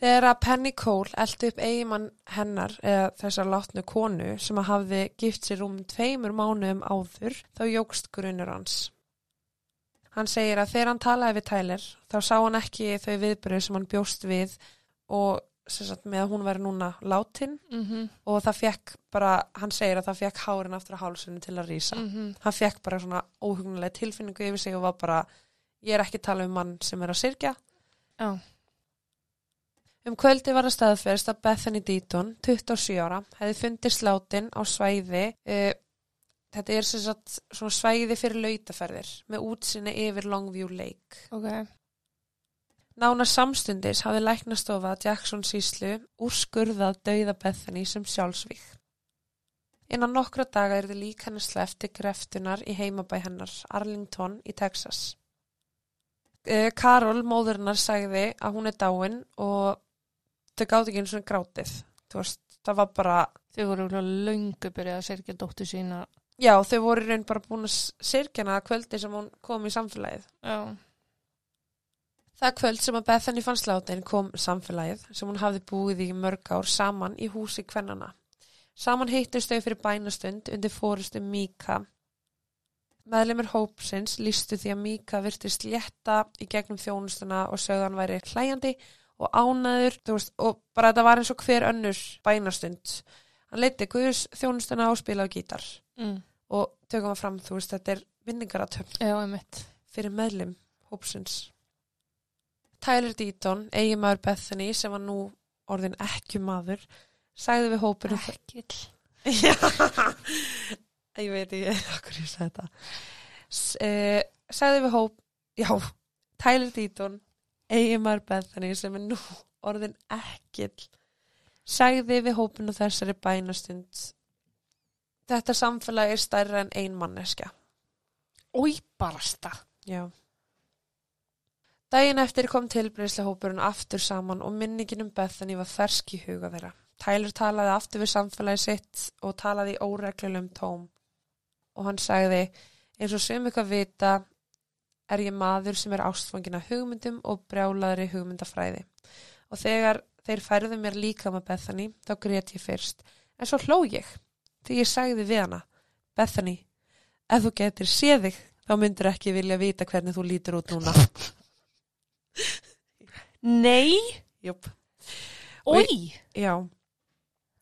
Þegar að Penny Cole eldi upp eigimann hennar eða þessar látnu konu sem að hafði gift sér um tveimur mánuðum áður þá jógst grunur hans. Hann segir að þegar hann talaði við Tyler þá sá hann ekki þau viðbröð sem hann bjóst við og sagt, með að hún væri núna látin Mm -hmm. og það fekk bara, hann segir að það fekk hárin aftur á hálsunni til að rýsa. Mhm. hann fekk bara svona óhugnulega tilfinningu yfir sig og var bara, ég er ekki að tala um mann sem er að syrkja. Já. Um kvöldi var að staðferðist að Bethany Deaton, 27 ára, hefði fundið slátin á svæði, uh, þetta er sagt svona svæði fyrir lautaferðir með útsinni yfir Longview Lake. Ok. Nána samstundis hafði læknastofa Jackson síslu úrskurðað dauða Bethany sem sjálfsvík. Innan nokkra daga er þið lík hennar sleft til greftunar í heimabæ hennar, Arlington í Texas. Eh, Karol, móðurinnar, sagði að hún er dáin og þau gátt ekki eins og grátið. Veist, það var bara, Þau voru löngu byrjað að sérkja dóttu sína. já, þau voru raun bara búin að sirkjana kvöldi sem hún kom í samfélagið. Já. Það kvöld sem að Bethany fann slátin kom samfélagið sem hún hafði búið í mörg ár saman í húsi kvennana. Saman hittust þau fyrir bænastund undir fórustu Míka. Meðlemur hópsins lístu því að Míka virtist létta í gegnum þjónustuna og sögðan væri hlæjandi og ánæður veist, og bara þetta var eins og hver önnur bænastund. Hann leiti Guðs þjónustuna og spila á gítar Mm. og tökum að fram, þú veist, þetta er einmitt. fyrir meðlum hópsins. Tyler Deaton, eiginmaður Bethany sem var nú orðin ekki maður, sagði við hópurinn Ekkill. Já, ég veit ekki okkur ég sagði þetta. Eh, sagði við hóp, já, Tyler Deaton, Eigimar Bethany sem er nú orðin ekkill, sagði við hópinu þessari bænastund, þetta samfélag er stærra en ein manneskja. Új, barasta. Já. Daginn eftir kom tilbreyðslahópurinn aftur saman og minningin um Bethany var fersk í huga þeirra. Tyler talaði aftur við samfélagi sitt og talaði í óreglulegum tóm. Og hann sagði, eins og sem eitthvað vita er ég maður sem er ástfangin af hugmyndum og brjálaðri hugmyndafræði. Og þegar þeir færðu mér líka með Bethany, þá grét ég fyrst. En svo hló ég, því ég sagði við hana, Bethany, ef þú getur séð þig, þá myndir ekki vilja vita hvernig þú lítur út núna. Nei, Júp. új. Já.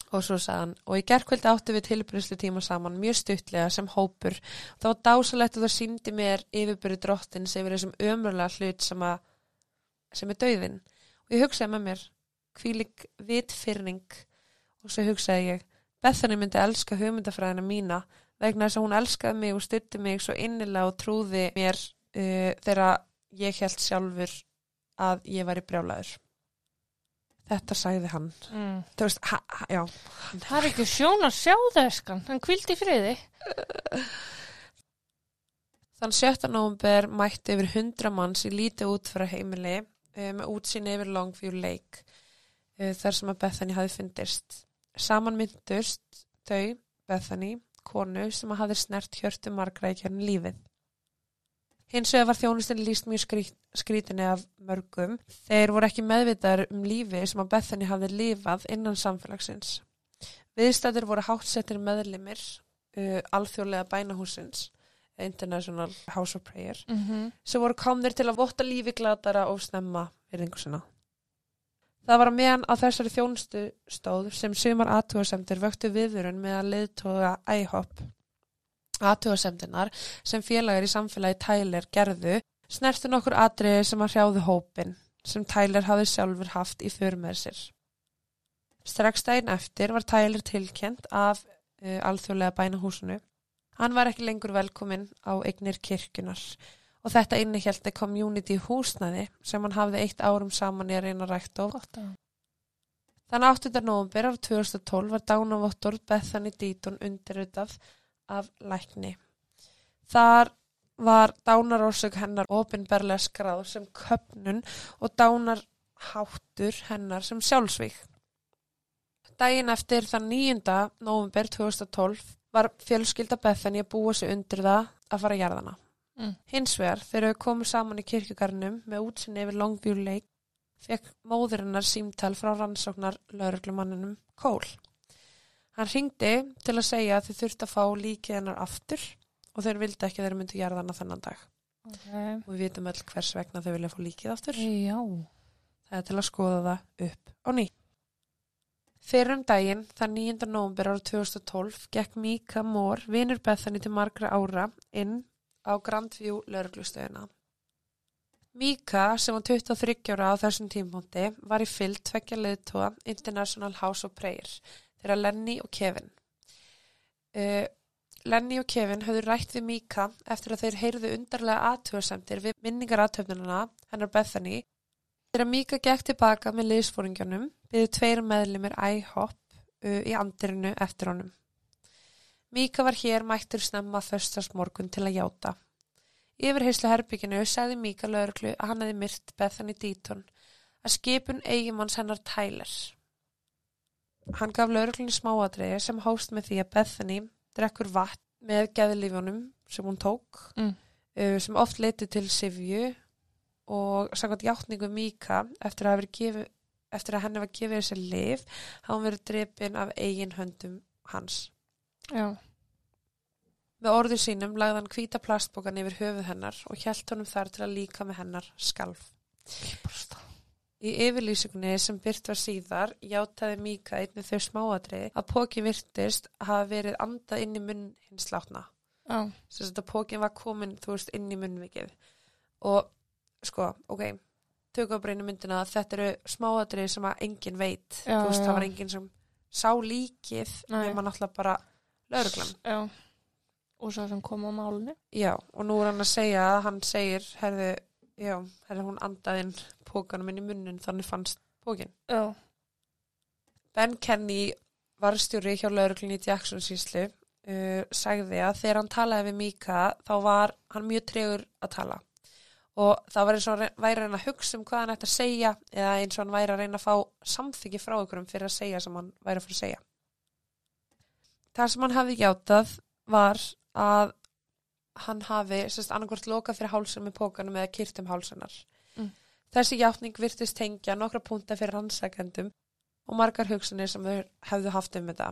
Og svo sagði hann, og í gerkvöldi áttu við tilbyrðslu tíma saman mjög stuttlega sem hópur. Það var dásalegt og það síndi mér yfirbyrði drottins yfir þessum ömurlega hlut sem, að, sem er dauðin. Og ég hugsaði með mér, hvílik vitfyrning. Og svo hugsaði ég, Bethany myndi elska hugmyndafræðina mína vegna þess að hún elskaði mig og stutti mig svo innilega og trúði mér uh, þegar ég held sjálfur að ég var í brjálaður. Þetta sagði hann. Mm. Þú veist, ha, ha, já. Það er ekki sjón að sjá þesskan. Hann kvildi friði. Þann 17. november mætti yfir 100 manns í lítið útfæra heimili uh, með útsýni yfir Longview Lake uh, þar sem að Bethany hafi fyndist. Saman myndust þau, Bethany, konu sem að hafi snert hjörtu margra í kjörn lífið. Hins vegar var þjónustin líst mjög skrít, skrítinni af mörgum. Þeir voru ekki meðvitaður um lífi sem að Bethany hafði lifað innan samfélagsins. Viðstættir voru hátsettir meðlimir uh, alþjóðlega bænahúsins, International House of Prayer, Mm -hmm. sem voru komnir til að votta lífi glatara og snemma virðingu sinna. Það var að meðan á þessari þjónustu stóð sem sumar aðtúasemdir vöktu viðurinn með að leiðtoga IHOP. Aðtúasemdinar sem félagar í samfélagi Tyler gerðu snertu nokkur atriði sem að hrjáðu hópin sem Tyler hafði sjálfur haft í för með sér. Strax daginn eftir var Tyler tilkjent af uh, alþjóðlega bænahúsinu. Hann var ekki lengur velkominn á eignir kirkjunar og þetta innihjaldi community húsnaði sem hann hafði eitt árum saman í að reyna rækta og Gott að. Þann 8. november ár 2012 var dánavottor Bethany Deaton undirritað af lækni. Þar var dánarórsök hennar opinberlega skráð sem köpnun og dánarháttur hennar sem sjálfsvík. Dægin eftir þann 9. november 2012 var fjölskylda Bethany að búa sig undir það að fara að jarðana. Mm. Hins vegar, þegar við komum saman í kirkjugarnum með útsinni yfir Longview Lake, fekk móðurinnar símtal frá rannsóknar lauruglumanninum Kól. Hann ringdi til að segja að þau þurfti að fá líkið hennar aftur og þeir vildi ekki að þeir myndu jarðana þennan dag. Okay. Og við vitum öll hvers vegna þau vilja fá líkið aftur. Já. Það er til að skoða það upp á ný. Fyrir um daginn, þann 9. november ára 2012, gekk Mika Mór, vinur Bethany til margra ára, inn á Grandview lauruglustöðuna. Mika, sem var 23 ára á þessum tímpóndi, var í fyllt tveggja leiðtóa International House of Prayer, þeirra Lenny og Kevin. Uh, Lenny og Kevin höfðu rætt við Mika eftir að þeir heyrðu undarlega aðtöðasemtir við minningar aðtöfnuna hennar Bethany Þegar Mika gekk tilbaka með liðsfóringjónum byggðu tveir meðlimir IHOP uh, í andirinu eftir honum. Mika var hér mættur snemma föstast morgun til að játa. Yfir heislu herbygginu sagði Mika lauruglu að hann hefði myrt Bethany Deaton að skipun eigimanns hennar Tyler. Hann gaf lauruglunni smáadreiði sem hóst með því að Bethany drekkur vatn með geðlífjónum sem hún tók Mm. uh, sem oft leiti til Sivju og sagði játningu Míka eftir að, gefið, eftir að henni var gefið þessi lif hafa hún verið drepin af eigin höndum hans. Já. Með orðu sínum lagði hann hvíta plastbókan yfir höfuð hennar og hjælt honum þar til að líka með hennar skalf. Í yfirlýsingunni sem byrt var síðar játaði Míka einnig þau smáatriði að póki virtist hafa verið andað inn í munn hins látna. Já. sem þetta pókin var komin, þú veist, inn í munnvikið og sko, ok tökum bara í myndina að þetta eru smáatrið sem að enginn veit Já, þú veist, já. það var enginn sem sá líkið nema náttúrulega bara lauruglan Já. og svo sem kom á málunni. Já, og nú er hann að segja að hann segir, herðu, já, herðu hún andaðinn pókanum inn í munnin þannig fannst pókin. Já. Ben Kenny varstjóri hjá lauruglunni í Jackson síslu uh, sagði að þegar hann talaði við Mika þá var hann mjög tregur að tala og það var eins og hann væri að reyna að hugsa um hvað hann ætti að segja eða eins og hann væri að reyna að fá samþyggi frá ykkurum fyrir að segja sem hann væri að fyrir að segja. Það sem hann hafi játað var að hann hafi sérst annarkvort lokað fyrir hálsum með pókanum eða kyrt um hálsunar. Mm. Þessi játning virtist tengja nokkra púnta fyrir rannsækendum og margar hugsanir sem þau hefðu haft um þetta.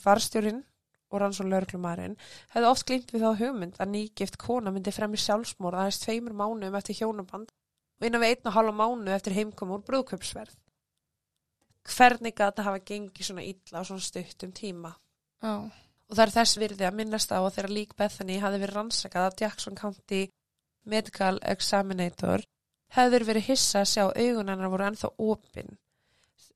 Farstjórin og rannsón laurglumærin hefðu oft glýmt við þá hugmynd að nýgift kona myndi fremmi sjálfsmór aðeins tveimur mánuðum eftir hjónaband og innan við einn og hálfa mánuð eftir heimkom úr brúðköpsverð. Hvernig gata hafa gengið svona illa og svona stutt um tíma? Já. Og það er þess virði að minnast á að þegar lík Bethany hafi verið rannsakað að Jackson County Medical Examinator hefur verið hissa að sjá augun hennar voru ennþá opinn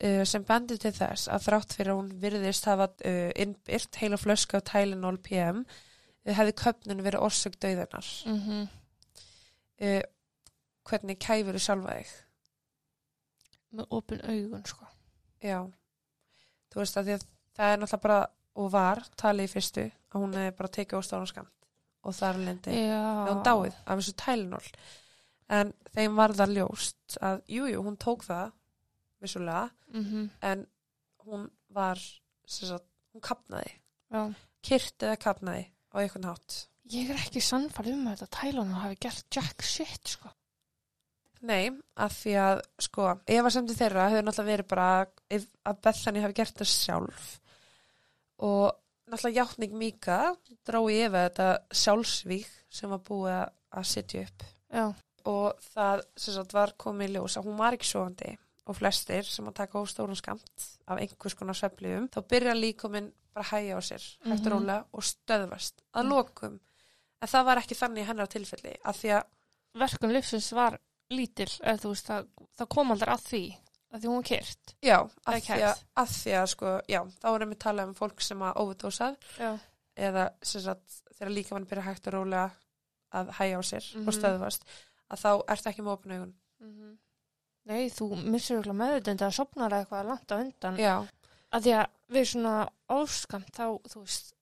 uh, sem bendi til þess að þrátt fyrir að hún virðist hafa uh, innbyrt heila flösku af Tylenol PM uh, hefði köpnun verið orsök döðunar. Mm Uh, hvernig kæfur þú sjálfa þig? Með opin augun, sko. Já. Þú veist að, að það er náttúrulega bara og var talið í fyrstu að hún hefði bara tekið á stóran skamt og þar lendi hún dáið af þessu Tylenol. En þeim var það ljóst að jújú, jú, hún tók það vissulega Mm en hún var sem sagt, hún kapnaði Já. kyrt eða kapnaði á einhvern hátt Ég er ekki sannfærð um að þetta Tælónu hafi gert jack shit, sko. Nei, af því að sko, efasemdi þeirra hefur náttúrulega verið bara ef- að Bethany hafi gert það sjálf og náttúrulega játning Mika drá í efa þetta sjálfsvík sem var búið að- að setja upp Já. og það sem sagt var komið í ljós að hún var ekki sofandi og flestir sem að taka óstórun skamt af einhvers konar svefliðum þá byrja líkominn bara að hæja á sér hægt Mhm. og rólega og stöðvast að Mm. lokum en það var ekki þannig hennar tilfelli af því að Verkun lífsins var lítil, eða þú veist, það, það kom aldrei að því, að því hún kyrt. Já, Eða því, að, af því að sko, já, þá erum við talað um fólk sem að overdósað Já. eða sem sagt þegar líka mann byrja hægt og rólega að hæja á sér Mhm. og stöðvast að þá ertu ekki með opin augun. Mhm. Nei, þú missur ekki meðutund að sopnar eitthvað langt á undan. Já, Að því að við svona óskamt þá, þú veist,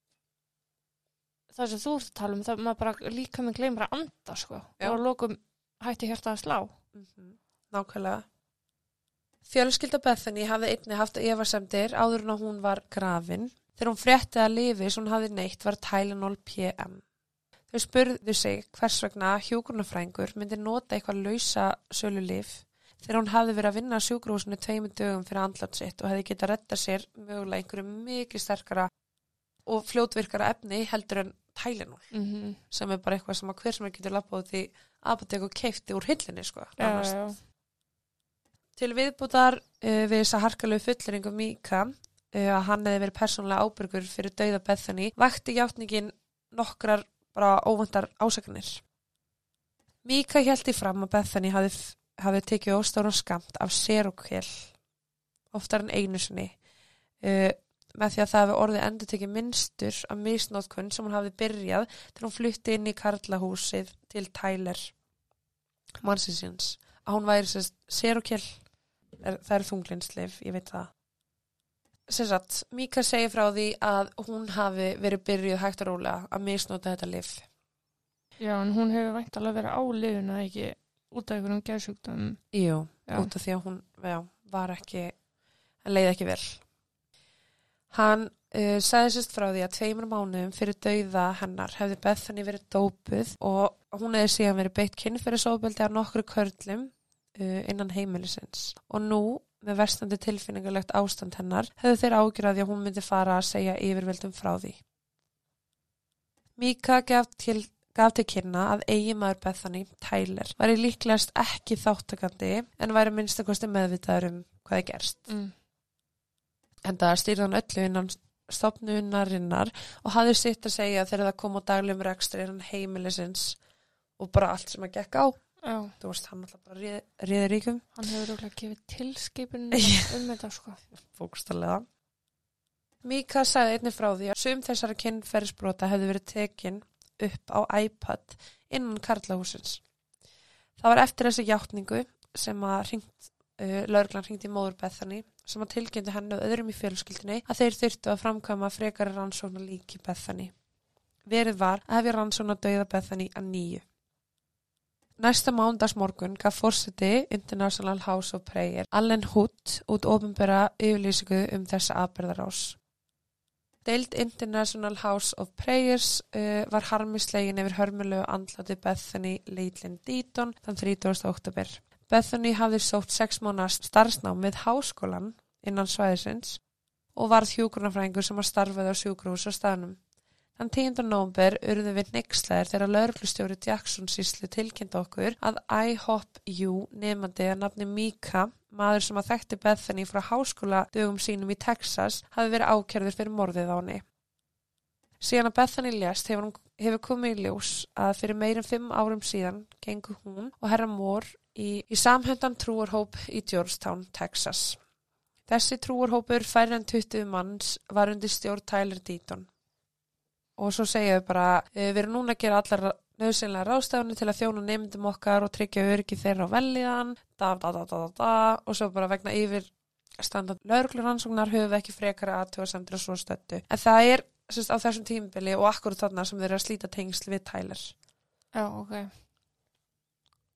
það sem þú ert að tala um, það maður bara líka með gleymur að anda, sko. Já. Og að lokum hætti hjarta að slá. mm nákvæmlega. Fjölskylda Bethany hafði einni haft efasemdir áður en að hún var grafin. Þegar hún frétti að lifi sem hún hafði neitt var Tylenol PM. Þau spurðu sig hvers vegna hjúkurnafrængur myndi nota eitthvað lausa sölu lif þegar hún hafði verið að vinna á sjúkrúsinu tveimur dögum fyrir andlat sitt og hefði getað að retta sér mögulega einhverju mikið sterkara og fljótvirkara efni heldur en Tylenol Mm -hmm. sem er bara eitthvað sem að hver sem er getur lappað því apotek og keifti úr hillinni sko. Já, nánast. já. Til viðbútar uh, við þessa harkalegu fulleringu Mika uh, að hann hefði verið persónulega ábyrgur fyrir dauða Bethany vakti játningin nokkrar bara óvandar ásakanir. Mika held í fram að Bethany hafi, hafi tekið óstóran skamt af serokkel oftar en einu sinni uh, með því að það hefði orðið endur tekið minnstur af misnótkun sem hún hafði byrjað þegar hún flutti inn í Karlahúsið til Tyler mannsins að hún væri sérst serokell er, það er þunglinslif, ég veit það sem sagt, Mika segir frá því að hún hafi verið byrjuð hægt og rólega að misnóta þetta lif Já, en hún hefur væntalega verið á liðuna ekki út af einhverjum geðsjúkdum. Jú, Já. út af því að hún já, var ekki, hann leiði ekki vel hann uh, sagði sérst frá því að tveimur mánuðum fyrir dauða hennar hefði Bethany verið dópuð og hún hefði síðan verið beitt kynferðisofbeldi af nokkru körlum uh, innan heimilisins og nú með verstandi tilfinningalegt ástand hennar hefðu þeir ágjörði að hún myndi fara að segja yfirveldum frá því. Mika gaf til, gaf til kynna að eigimaður Bethany, Tyler, væri líklegast ekki þáttakandi en væri minnstakosti meðvitaður um hvað er gerst. Mm. En það stýrði hann öllu innan stopnunarinnar og hafði sitt að segja þegar það kom á daglegum rekstri innan heimilisins og bara allt sem að gekk á. Já, Þú veist, hann alltaf bara réð, réði ríkum. hann hefur rúglega gefið tilskipun Já. um þetta, sko. Fókustallega. Mika sagði einnig frá því að sum þessara kynferðisbrota hefði verið tekin upp á iPad innan Karlahúsins. Það var eftir þessi hjáttningu sem að ringt, uh, laurglan ringdi móður Bethany sem að tilgjendu henni og öðrum í fjölskyldinni að þeir þyrftu að framkama frekari rannsóknar líki Bethany. Verið var að hefja rannsóknar dauða Bethany að nýju. Næsta mándagsmorgun gaf fórseti International House of Prayer Allen Hood út ofinbera yfirlýsingu um þessa aðberðarás. Deild International House of Prayers uh, var harmislegin yfir hörmulegu andlati Bethany Leitlin Deaton þann 30. oktober. Bethany hafði sótt sex mánu starfsnám við háskólan innan svæðisins og varð hjúgrunafræðingur sem að starfaði á sjúgrús á staðnum. Þann 10. nómber urðu við nexlaðir þegar lauruglustjóri Jackson síslu tilkynnt okkur að IHOP-U nefandi að nafni Mika, maður sem að þekkti Bethany frá háskóla dögum sínum í Texas, hafi verið ákjörður fyrir morðið á henni. Síðan að Bethany lést hefur, hefur komið í ljós að fyrir meirin fimm árum síðan gengur hún og herra Mór í, í samhöndan trúarhóp í Georgetown, Texas. Þessi trúarhópur færri en 20 manns var undir stjórn Tyler Deaton og svo segja við bara við erum núna að gera allar nöðsynlega ráðstæðunni til að þjóna nefndum okkar og tryggja öryggi þeirra á velliðan da, da, da, og svo bara vegna yfir standard laurugluransóknar höfum við ekki frekara aðtöðasendur og svo stöttu en það er sérst, á þessum tímbili og akkur þarna sem þeir eru að slíta tengsl við Tyler. Já, ok.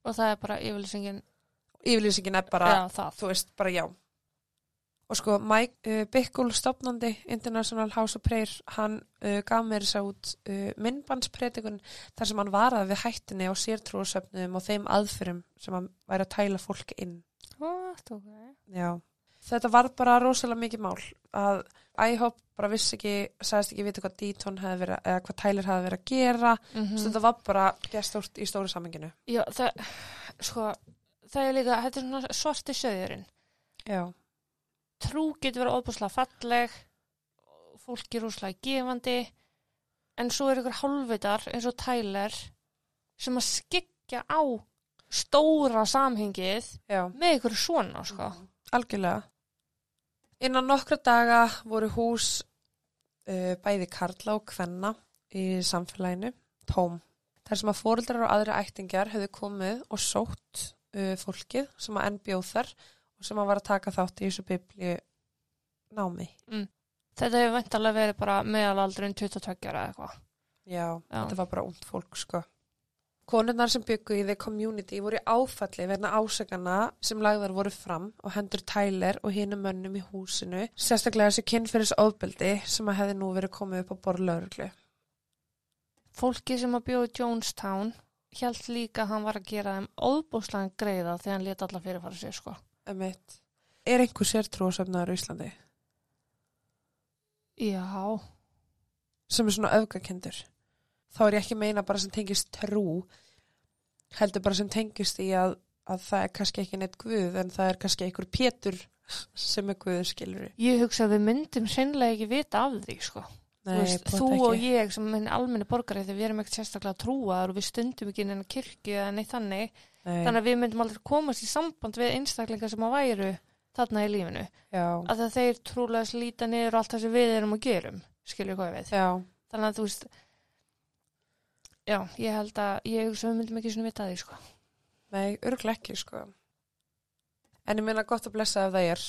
Og það er bara yfirlýsingin, yfirlýsingin er bara, já, þú veist, bara já og sko Mike uh, Bickle stopnandi International House of Prayer hann uh, gaf mér þess að út uh, minnbandspretikun þar sem hann varaði við hættinni á sértrúasöfnum og þeim aðfyrum sem hann væri að tæla fólk inn What, ok. já. þetta var bara rosalega mikið mál að IHOP bara vissi ekki, sagðist ekki vita hvað Deaton hefði verið, eða hvað Tyler hefði verið að gera Mm mm. þetta var bara gestórt í stóru samenginu Já, það, sko, það er líka, þetta er svona svarti söðurinn. já, Trú getur verið óbúslega falleg, fólki rúslega gefandi, en svo er ykkur hálfvitar eins og Tyler sem að skikja á stóra samhengið já með ykkur svona, sko. Algjörlega. Innan nokkra daga voru hús uh, bæði karla og kvenna í samfélaginu tóm. Þar sem að fóreldrar og aðri ættingjar hefðu komið og sótt uh, fólkið sem að enn bjóð þar sem að var að taka þátt í þessu biblíu námi. Þetta hefur veintalega verið bara meðalaldurinn 22 ára eða eitthvað. Já, Já. þetta var bara ungt fólk sko. Konurnar sem byggu í The Community voru áfalli verna ásakana sem lagðar voru fram og hendur Tyler og hinum mönnum í húsinu, sérstaklega þessi kynferðis ofbeldi sem að hefði nú verið komið upp á borðlauruglu. Fólki sem að bjóði Jonestown held líka að hann var að gera þeim óbúslega greiða þegar hann leta alla fyrirfara sér, sko. Emitt. Er einhver sértrúasöfnaður í Íslandi Já, sem er svona öfgakendur? Þá er ég ekki meina bara sem tengist trú, heldur bara sem tengist í að, að það er kannski ekki neitt guð en það er kannski einhver pétur sem er guð, skilur ég hugsa að við myndum sennilega ekki vita af því, sko. Nei, þú, veist, þú og ég sem minn almenni borgari þegar við erum ekkert sérstaklega trúaðar og við stundum ekki inn kirkju eða neitt þannig Nei, þannig að við myndum aldrei komast í samband við einstaklingar sem að væru þarna í lífinu já, að þeir trúlega slíta niður allt það sem við erum og gerum skilju hvað við já, þannig að þú veist já, ég held að ég hugsa að við myndum ekki svona vita því sko. nei, örglega ekki, sko. En ég meina gott að blessa ef það er,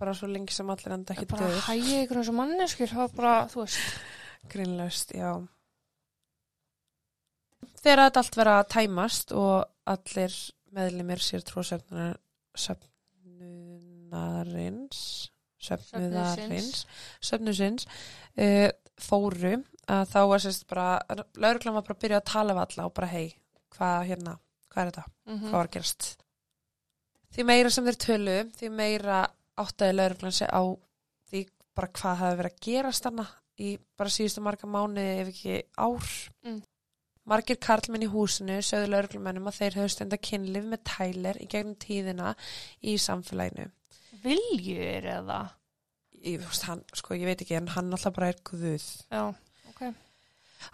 bara svo lengi sem allir enda ekki bara döður. hægja ykkur eins og manneskjur það var bara, þú veist Grínlaust, já. Þegar þetta allt vera að tæmast og allir meðlimir sér tróðsöfnunar söfnunarins söfnuðarins söfnusins uh, fóru að þá var sérst bara lauruglan var bara að byrja að tala við alla og bara hei, hvað hérna, hvað er þetta? mm hvað var að gerast því meira sem þeir tölu því meira áttaði lauruglan sig á því bara hvað hafi verið að gerast hana í bara síðustu marga mánuði ef ekki ár Mm. Margir karlmenn í húsinu sögðu lauruglumennum að þeir höfðu stenda kynlif með tæler í gegnum tíðina í samfélaginu. Viljur eða? Ég, hann, sko, ég veit ekki en hann alltaf bara er guð. Já, ok.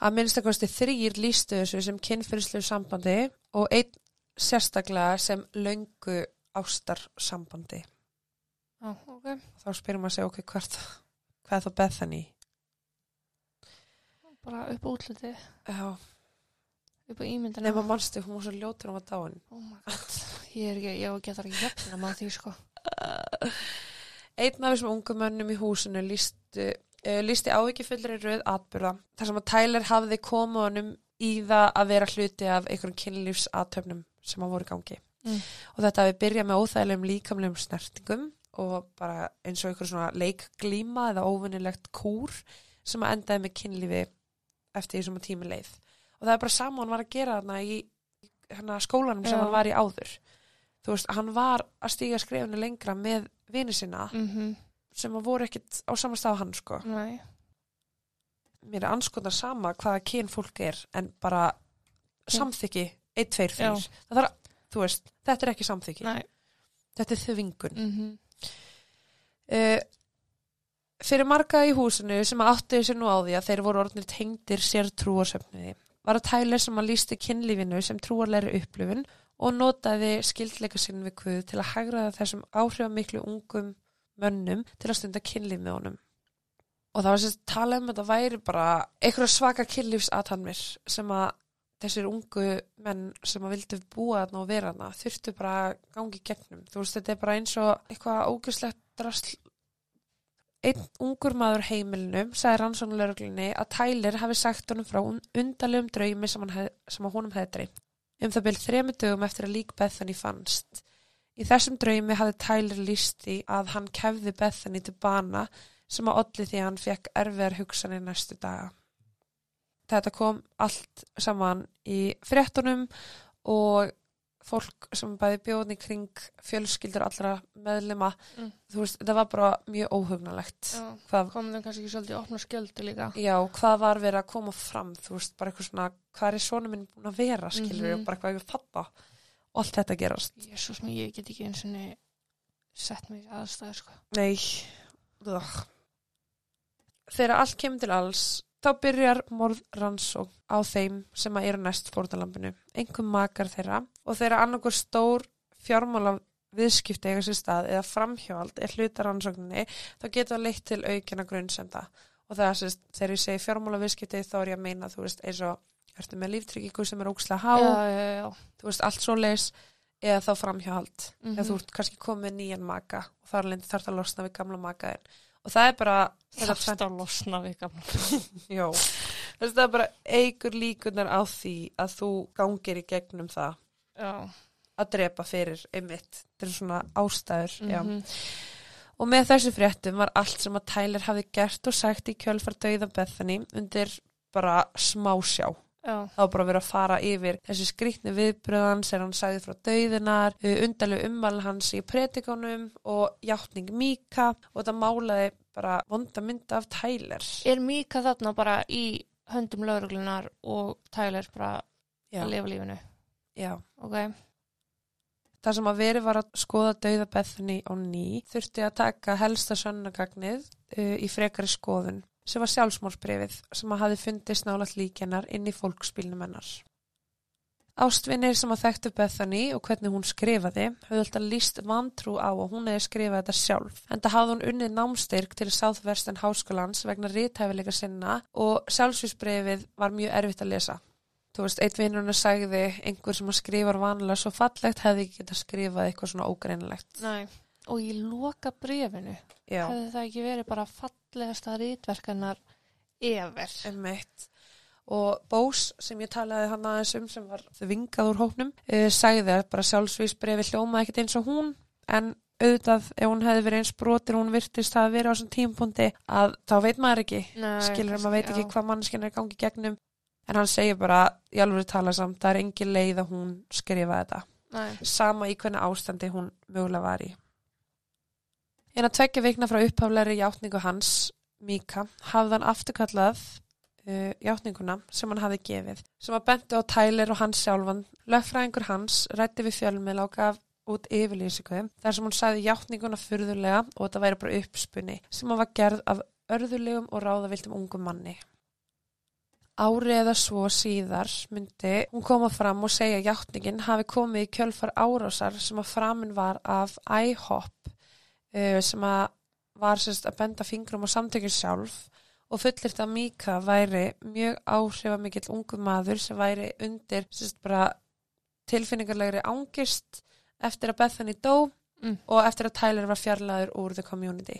Að minnstakosti þrýr lístu þessu sem kynfyrirslu sambandi og einn sérstaklega sem löngu ástarsambandi. Já, ok. Þá spyrum að segja okkur hvert hvað er þá Bethany? bara upp á útliti, Já, upp á ímyndina nema mannstu, hún var svo ljótur hún var dáin. oh my god, ég er ekki, ég getur ekki hefna með því sko Einn af þessum ungu mönnum í húsinu lístu, uh, lísti áhyggjufullri röð atbyrða þar sem að Tyler hafði komið honum í það að vera hluti af einhverjum kynlífsatöfnum sem að voru gangi. Mm. Og þetta hafi byrjað með óþægilegum líkamlegum snertingum og bara eins og einhver svona leikglíma eða óvinnilegt kúr sem að endaði með kynlífi eftir því sem að tími leið. Og það er bara sama hann var að gera þarna í hana, skólanum sem Já. hann var í áður. Þú veist, hann var að stíga skrefinu lengra með vini sinna mm sem að voru ekkit á sama stað hann sko. nei, Mér er anskotar sama hvaða kyn fólk er en bara 1, 2, 3. Já. Það þarf, að- þú veist, þetta er ekki samþykki. nei Þetta er þvingun. mm Uh, fyrir marga í húsinu sem áttu sér nú á því að þeir voru orðnir tengdir sér trúarsöfniði var að tæla sem að lísti kynlífinu sem trúarleiri upplifun og notaði skildleika sinn við Guð til að hægraða þessum áhrifamiklu ungum mönnum til að stunda kynlíf með honum. Og það var sérst tala um að þetta væri bara einhverja svaka kynlífsatanmir sem að þessir ungu menn sem að vildu búa þarna og vera þarna þurftu bara gangi gegnum. Þú veist, þetta er bara eins og eitthvað ógæslegt drasl. Einn ungur maður heimilinu sagði rannsónulegurinni að Tyler hafi sagt honum frá undarlegum draumi sem, hef, sem að honum hefði dreymt. Um það byrð þremu dögum eftir að lík Bethany fannst. Í þessum draumi hafði Tyler líst í að hann kefði Bethany til bana sem að olli því að hann fekk erfiðar hugsanir næstu daga. Þetta kom allt saman í fréttunum og fólk sem bæði bjóðni kring fjölskyldur allra meðlima, Mm. þú veist, þetta var bara mjög óhugnalegt. Já. Hvað, kom þeim kannski ekki svolítið opna skjöldi líka já, hvað var verið að koma fram, þú veist, bara eitthvað svona, hvað er svona minn búin að vera, skilur við, Mhm. bara hvað er pappa og allt þetta gerast. Jésús mér, ég get ekki eins og sett mig í aðstæðu sko Nei, ugh. Þegar allt kemur til alls, þá byrjar morðrannsók á þeim sem að eru næst fórnalambinu, einhver makar þeirra og þeirra annarkur stór fjármála viðskipti eiga sér stað eða framhjóald er hluta rannsókninni, þá getur það leitt til aukina grunnsenda og það er sérst, þegar ég segi fjármála viðskipti þá er ég að meina, þú veist, eins og ertu með líftryggingu sem er ókslega há, já, já, já. þú veist, allt svo leis eða þá framhjóald Mm eða þú ert kannski komið nýjan maka og þar lendi þarf að losna við gamla makaðin og það er bara Þarft að losna við gamla það er bara eigur líkunar á því að þú gangir í gegnum það Já, að drepa fyrir einmitt. Til svona ástæður já. mhm. og með þessu fréttum var allt sem að Tyler hafði gert og sagt í kjölfar dauða Bethany undir bara smásjá var bara verið að fara yfir þessi skrýtni viðbröðan sem hann sagði frá dauðinar, undarlegu ummæl hans í predikonum og játning Míka og þetta málaði bara vonda mynda af Tyler. Er Míka þarna bara í höndum lauruglunar og Tyler bara Já, að lifa lífinu? já. Ok, Það sem að verið var að skoða dauða Bethany á ný þurfti að taka helsta sönnagagnið uh, í frekari skoðun sem var sjálfsmórsbrefið sem að hafi fundist nálat líkennar inn í fólksbílnum hennar. Ástvinnir sem að þekktu Bethany og hvernig hún skrifaði höfðu alltaf líst vantrú á að hún hefði skrifað þetta sjálf. En það hafði hún unnið námstyrk til Southwestern Háskólans vegna rítæfileika sinna og sjálfsvísbrefið var mjög erfitt að lesa. Þú veist, einn vinnurinn sagði einhver sem að skrifar vanlega svo fallegt hefði ekki getað skrifað eitthvað svona ógreinlegt. næ. Og í loka brefinu Já, hefði það ekki verið bara fallegasta rítverkanar ever. emmitt. Og Bós sem ég talaði hann aðeins um sem var vingað úr hóknum uh, sagði að bara sjálfsvísbrefi hljóma ekkert eins og hún en auðvitað ef hún hefði verið eins brotir hún virtist að vera á svona tímpundi að þá veit maður ekki Nei, skilur maður veit ekki já. hvað mannskinn er í gangi í gegnum en hann segir bara í alveg tala samt það er engin leið að hún skrifa þetta Nei, sama í hvernig ástandi hún mögulega var í. En að tvekja vikna frá upphaflegri játningu hans, Mika, hafði hann afturkallað uh, játninguna sem hann hafði gefið, sem var bentu á Tyler og hans sjálfan. Lögfræðingur hans rætti við fjölmil og gaf út yfirlýsingu þar sem hún sagði játninguna furðulega og þetta væri bara uppspunni sem hann var gerð af örðulegum og ráðaviltum ungum manni. Ári eða svo síðar myndi hún koma fram og segja að játningin hafi komið í kjölfar árásar sem að framin var af IHOP uh, sem að var sérst að benda fingrum á samtökjum sjálf og fullirt að Mika væri mjög áhrifamikill ungu maður sem væri undir sérst bara tilfinningarlegri ángist eftir að Bethany dó Mm. og eftir að Tyler var fjarlæður úr the community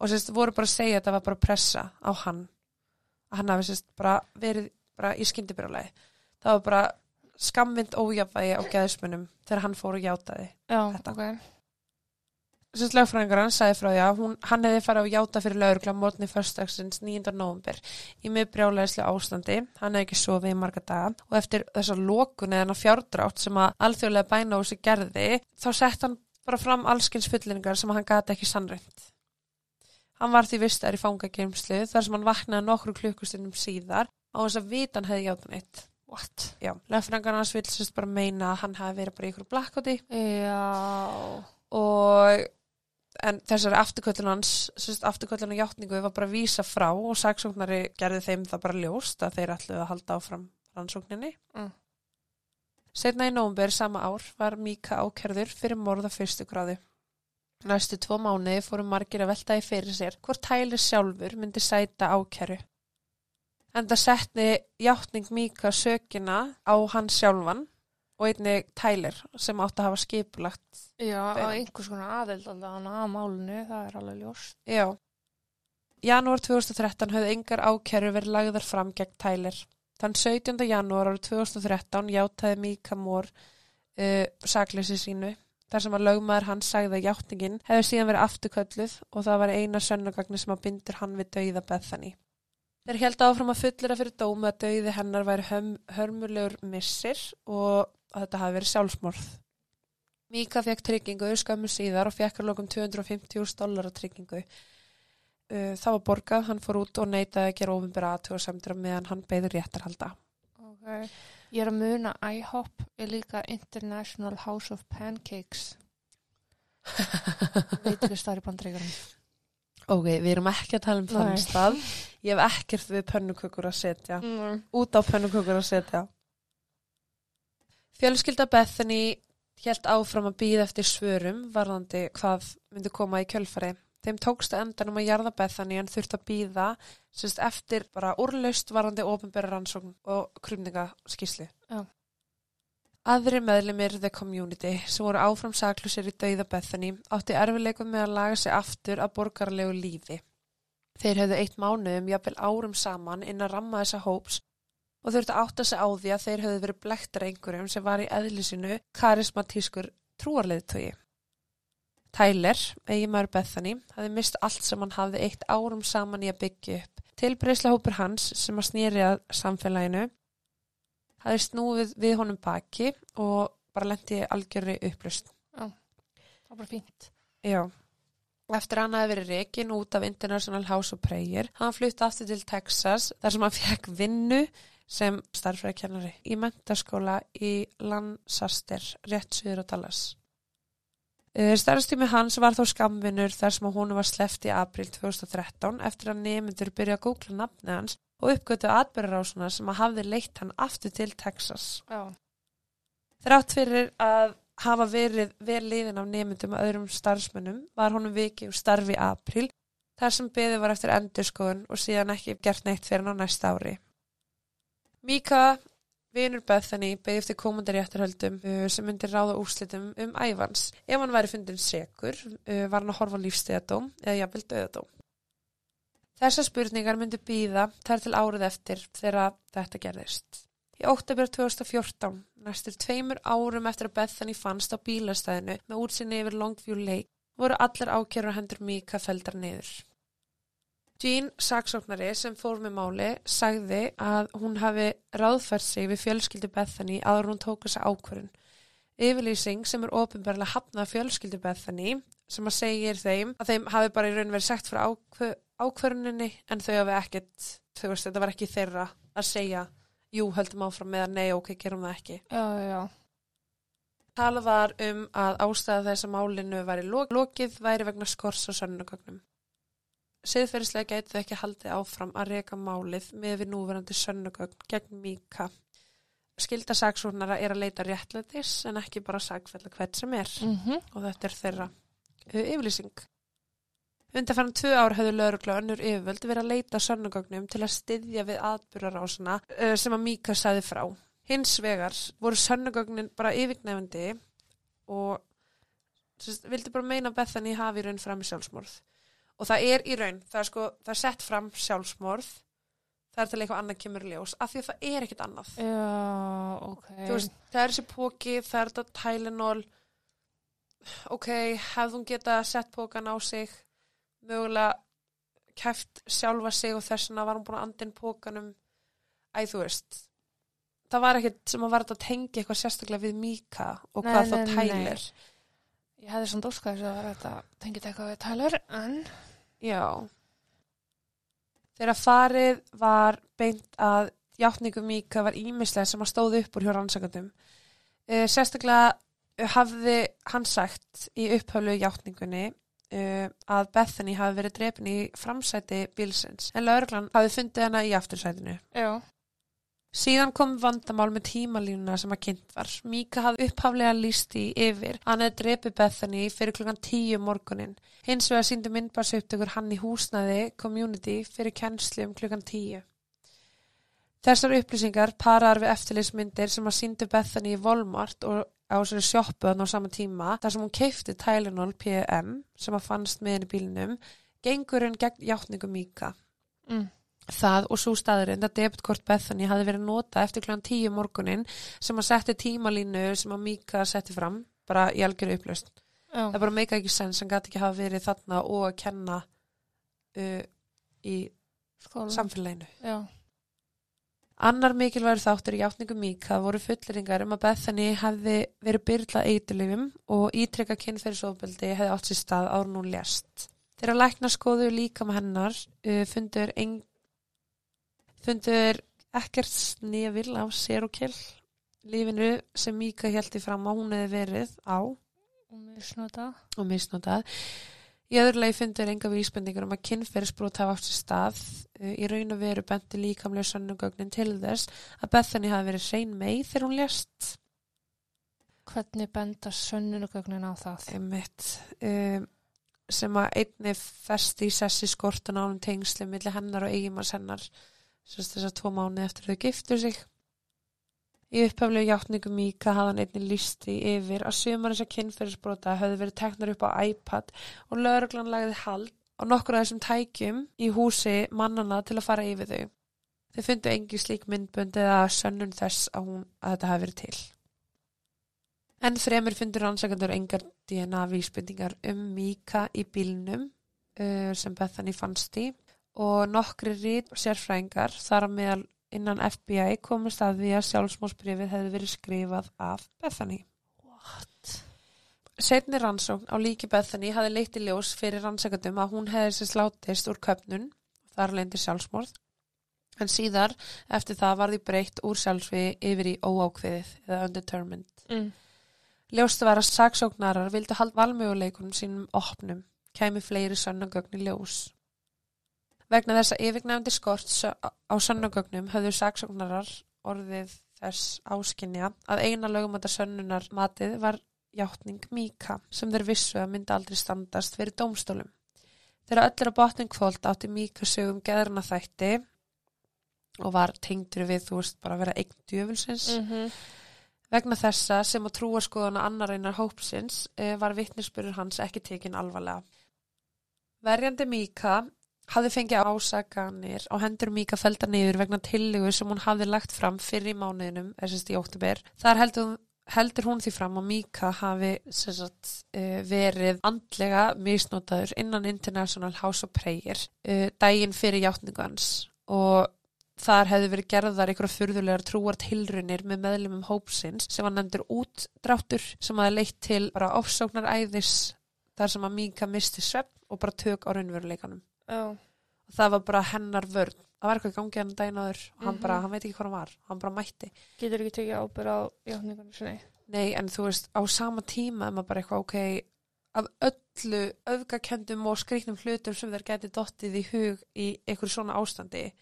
og sérst voru bara að segja að það var bara pressa á hann að hann hafi sérst bara verið bara í skyndibyrjulegi það var bara skamvind ójafvægi á geðismunum þegar hann fór og játaði Já, Þetta. ok. Sérst lögfræðingar hann sagði frá því að hún, hann hefði farið að játa fyrir laurugla mótni förstagsins 9. november í mjög brjálæðislega ástandi, hann hefði ekki sofið í marga daga og eftir þessa lokun eða fjárdrátt sem að alþjóðlega bæna úr sig gerði, þá sett hann bara fram allskins fullingar sem hann gati ekki sannrönd. Hann var því vistar í fangageimslu þar sem hann vaknaði nokkru klukkustundum síðar á þess að vita hann hefði játað neitt. What? Já, lögfræðingar hans vil sérst bara meina að hann hefði verið bara í ykkur blackouti Já. og en þessari afturköllun hans sérst, afturköllun og hjáttningu var bara að vísa frá og saksóknari gerði þeim það bara ljóst að þeir ætluðu að halda áfram rannsókninni. Mm. Setna í nómber sama ár var Míka ákerður fyrir morða fyrstu gráðu. Næstu tvo mánuði fóru margir að velta í fyrir sér hvort Tyler sjálfur myndi sæta ákeru. En það setti hjáttning Míka sökina á hann sjálfan og einnig Tyler sem átti að hafa skipulagt Já, á Beina. einhvers konar allavega að málinu, það er alveg ljóst. Já. Janúar 2013 höfðu engar ákæru verið lagðar fram gegn Tyler. Þann 17. janúar árið 2013 játaði Mika Mór uh, sakleysi sínu þar sem að lögmaður hans sagði að játningin hefði síðan verið afturkölluð og það var eina sönnugagni sem að bindur hann við dauða Bethany. Þeir held áfram að fullera fyrir dómu að dauði hennar væri hörmulegur missir og að þetta hafi verið sjálfsmorð. Mika fekk tryggingu skömmu síðar og fekk að lokum 250.000 dólar á tryggingu. Það var borgað, hann fór út og neitaði að gera ofinbæra aðtjóðasemdur meðan hann beður réttarhalda. Ok. Ég er að muna IHOP er líka International House of Pancakes. Veit ekki starf í bandreikarum. Ok, við erum ekki að tala um þann stað. Ég hef ekkert við pönnukökur að setja. Mm. Út á pönnukökur að setja. Fjölskylda Bethany helt áfram að býða eftir svörum varðandi hvað myndi koma í kjölfari. Þeim tókst að endanum að jarða Bethany en þurft að býða sérst, eftir bara úrlaust varðandi ofinbæra rannsókn og krumningaskísli. Já. Aðri meðlimir The Community sem voru áfram saklusir í dauða Bethany átti erfileikum með að laga sig aftur að borgarlegu lífi. Þeir hefðu eitt mánuðum, jafnvel árum saman inn að ramma þessa hóps og þurftu að átta sig á því að þeir hefðu verið blektar einhverjum sem var í eðlisinu karismatískur trúarleiðtögi. Tyler, eiginmaður Bethany, hafði mist allt sem hann hafði eitt árum saman í að byggja upp. Tilbreysla hópur hans sem að snýri að samfélaginu hafði snúið við honum baki og bara lendi algjörri upplust. Það var bara fínt. Já. Eftir að hann hafi verið reikin út af International House of Prayer, hann flutti aftur til Texas þar sem hann fekk vinnu sem starfræðkennari í mentaskóla í Lancaster, rétt suður á Dallas. Starfstími hans var þó skamvinnur þar sem hún var sleft í april 2013 eftir að nemyndur byrja að googla nafni hans og uppgötu atbyrjarásuna sem að hafði leitt hann aftur til Texas. Já. Þrátt fyrir að hafa verið vel liðin af nemyndum og öðrum starfsmönnum var honum vikið starfi í april þar sem beðið var eftir endurskoðun og síðan ekki gert neitt fyrir hann á næsta ári. Mika, vinur Bethany, beðið eftir komandi réttarhöldum uh, sem myndi ráða úrslitum um ævans. Ef hann væri fundin sekur uh, var hann að horfa lífstíðadóm eða jafnvel döðadóm. Þessar spurningar myndi býða þar til árið eftir þegar þetta gerðist. Í óttabér 2014, næstur tveimur árum eftir að Bethany fannst á bílastæðinu með útsinni yfir Longview Lake, voru allar ákjörur hendur Mika feldar niður. Jean, saksóknari sem fór með máli, sagði að hún hafi ráðfært sig við fjölskyldu Bethany áður en hún tók þessa ákvörun. Yfirlýsing sem er ofinbarlega hafnað fjölskyldu Bethany sem að segir þeim að þeim hafi bara í raun verið sagt fyrir ákvö, ákvöruninni en þau hafi ekkert, þau veist, þetta var ekki þeirra að segja jú, höldum áfram með að nei, ok, gerum það ekki. Já, já, já. Talað var um að ástæða þess að málinu væri lok lokið væri vegna skors og sönnugögnum. Siðferðislega gæti þau ekki haldið áfram að reka málið með við núverandi sönnugögn gegn Míka. Skilda saksóknara er að leita réttlætis en ekki bara sakfella hvert sem er Mm -hmm. og þetta er þeirra yfirlýsing. Undanfæran tvö ár höfðu lögregla og önnur yfirvöld verið að leita sönnugögnum til að styðja við atbyrjarásuna uh, sem að Míka sagði frá. Hins vegar voru sönnugögnin bara yfirgnefandi og vildi bara meina Bethany hafi raun fram í sjálfsmorð. Og það er í raun, það er sko, það er sett fram sjálfsmorð, það er til eitthvað annað kemur ljós, af því að það er ekkert annað. Já, ok. Þú veist, það er þessi póki, það er þetta Tylenol, ok, hefði hún geta sett pókan á sig, mögulega kæft sjálfa sig og þess vegna var hún búin að andin pókanum, æ, þú veist, það var ekkert sem að þetta að tengja eitthvað sérstaklega við Mika og Nei, hvað þá nei, nei. Tyler. Ég hefði óskað þess að það var þetta tengið eitthvað við Tyler, en Já. Þegar farið var beint að játningu Míka var ímislega sem að stóð upp úr hjá rannsakandum. Uh, sérstaklega hafði hann sagt í upphölu játningunni uh, að Bethany hafi verið drepin í framsæti bílsins en lauruglan hafi fundið hana í aftursætinu. já. Síðan kom vandamál með tímalínuna sem að kynnt var. Míka hafði upphaflega líst í yfir. Hann hefði drepið Bethany fyrir klukkan 10 morgunin. Hins vegar síndi myndbarsaupptökur hann í húsnaði community fyrir kennslu um klukkan 10. Þessar upplýsingar parar við eftirlýsmyndir sem að síndu Bethany í Walmart og á sér sjoppu hann á sama tíma þar sem hún keifti Tylenol PM sem að fannst með henni í bílinum gengurinn gegn játningu Míka. Mm. Það og svo staðurinn að debitkort Bethany hafi verið nota eftir kl. 10 morgunin sem að setti tímalínu sem að Mika setti fram bara í algjöru upplaust. Já. Það bara meika ekki sens sem gæti ekki hafa verið þarna og að kenna uh, í Skóla. samfélaginu. Já. Annar mikilvægur þáttur í játningu Mika voru fulleringar um að Bethany hefði verið byrlað eiturlifum og ítrekka kynferðisofbeldi hefði átt sér stað árun hún lést. Þegar læknar skoðu líka með hennar uh, fundur, ein, fundur ekkert snefil af sér og kill lífinu sem Mika heldi fram að hún hefði verið á Og misnota. og misnotað. Í öðru lagi fundur enga vísbendingur um að kynferðisbrot hafa átt sér stað Uh, í raun og veru benti líkamlega sönnugögnin til þess að Bethany hafi verið hrein mei þegar hún lést Hvernig benda sönnunugögnin á það? einmitt um, sem að einni festi í sessi skortun ánum tengslu milli hennar og eigimanns hennar sérst þess að tvo mánu eftir þau giftu sig Í upphaflegu játningu Míka hafði hann einni listi yfir að sumar þess að kynferðisbrota höfðu verið teknar upp á iPad og lögreglan lagði hald á nokkur af þessum tækjum í húsi mannana til að fara yfir þau. Þau fundu engi slík myndbönd eða sönnun þess að, hún, að þetta hafi verið til. En fremur fundur rannsakandur engar DNA vísbendingar um Míka í bílnum uh, sem Bethany fannst í og nokkri rít sérfræðingar þar meðal innan FBI komist að því að sjálfsmósbrifið hefði verið skrifað af Bethany. What? Setni rannsókn á líki Bethany hafði leitt í ljós fyrir rannsakandum að hún hefði sér slátist úr köpnun, þar leindi sjálfsmorð. En síðar, eftir það var því breytt úr sjálfsvi yfir í óákveðið eða undetermined. Mm. Ljóst var að saksóknarar vildu halda valmöguleikunum sínum opnum, kæmi fleiri sönnagögn í ljós. Vegna þess að yfirgnefndi skort á sönnagögnum höfðu saksóknarar orðið þess áskinja að eina lögumata sönnunar matið var játning Míka sem þeir vissu að myndi aldrei standast fyrir dómstólum. Þegar öll er að botning kvöld átti Míka sögum geðrana þætti og var tengdur við, þú veist, bara að vera eign djöfulsins. Mm Vegna þessa sem að trúa skoðana annar einar hópsins eh, var vittnisspurur hans ekki tekin alvarlega. Verjandi Míka hafði fengið ásaganir á hendur Míka felda niður vegna tillögu sem hún hafði lagt fram fyrir mánuðinum, þessast í óttubér. Þar heldur heldur hún því fram að Míka hafi sagt, eh, verið andlega misnotaður innan International House of Prayer eh, daginn fyrir játningu hans og þar hefði verið gerðar einhverja furðulegar trúar tilrunir með meðlumum hópsins sem var nefndur útdráttur sem hafi leitt til bara ofsóknar æðis þar sem að Míka misti svepp og bara tök á raunveruleikanum. Já. Og það var bara hennar vörn. Það var eitthvað í gangi hann daginn áður og hann Mhm. bara, hann veit ekki hvað hann var. Hann bara mætti. Getur ekki tekið ábyrð á játningunni? Nei, en þú veist, á sama tíma er maður bara eitthvað, ok, af öllu öfgakendum og skrýtnum hlutum sem þeir geti dottið í hug í einhverju svona ástandi,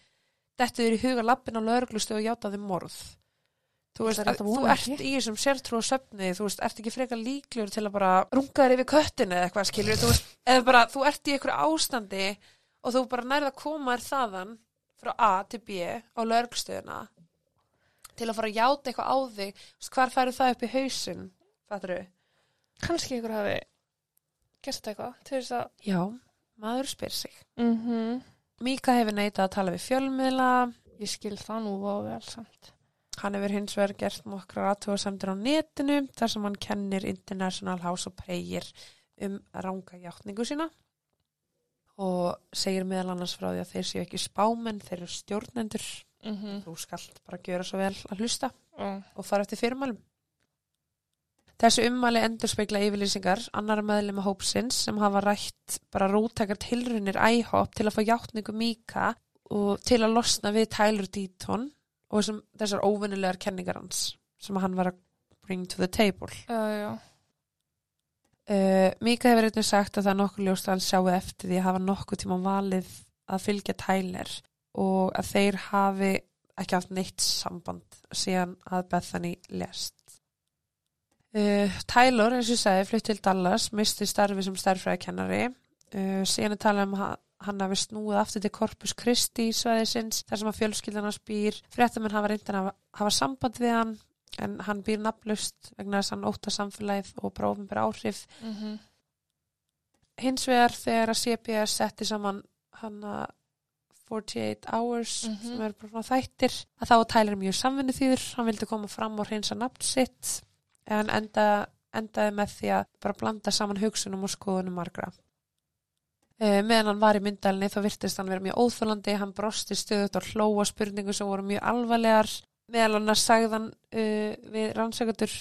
dettu þeir í huga lappin á lögreglustu og játaði morð. Þú veist, er þú ert í þessum sértrú og söfni, þú veist, ert ekki frekar líklegur til að bara runga þér yfir köttinu eða eitthvað, skilur, þú veist, eða bara, þú ert í einhverju ástandi og þú bara nærið að koma þér þaðan frá A til B á lögrstöðuna til að fara að játa eitthvað á þig, þú veist, hvar færðu það upp í hausinn, fattur þau? Kannski ykkur hafi gert eitthvað til þess að... Já, maður spyr sig. Mm Míka hefur neitað að tala við fjölmiðla, Ég skil það nú á vel samt. Hann hefur hins vegar gert nokkra aðtóðasemdir á netinu þar sem hann kennir International House of Prayer um ranga hjáttningu sína og segir meðal annars frá því að þeir séu ekki spámenn, þeir eru stjórnendur. Mm -hmm. Þú skalt bara gjöra svo vel að hlusta mm. og fara eftir fyrirmælum. Þessu ummæli endur speikla yfirlýsingar annara meðlum með hópsins sem hafa rætt bara rúttakar tilrunir æhopp til að fá hjáttningu Míka og til að losna við Tyler Deaton og þessum, þessar óvinnilegar kenningar hans sem hann var að bring to the table. Já. Uh, Míka hefur einnig sagt að það er nokkuð ljóst að hann sjáu eftir því að hafa nokkuð tíma valið að fylgja Tyler og að þeir hafi ekki haft neitt samband síðan að Bethany lest. Uh, Tyler, eins og ég segi, flutt til Dallas, misti starfi sem starfræðikennari. Uh, síðan er talað um að hann hafi snúið aftur til Corpus Christi í svæðisins, þar sem að fjölskyldan hans býr. Fréttamenn hafa reyndan að hafa samband við hann, en hann býr nafnlaust vegna þess að hann óta samfélagið og prófum bara áhrif. Mm -hmm. Hins vegar þegar að CBS setti saman hann að 48 hours Mhm. sem er bara þættir að þá Tyler mjög samvinni þýður hann vildi koma fram og hreinsa nafn sitt en enda, endaði með því að bara blanda saman hugsunum og skoðunum margra meðan hann var í myndalni þá virtist hann vera mjög óþólandi hann brosti stöðut og hlóa spurningu sem voru mjög alvarlegar. Meðal hann að sagðan uh, við rannsakatur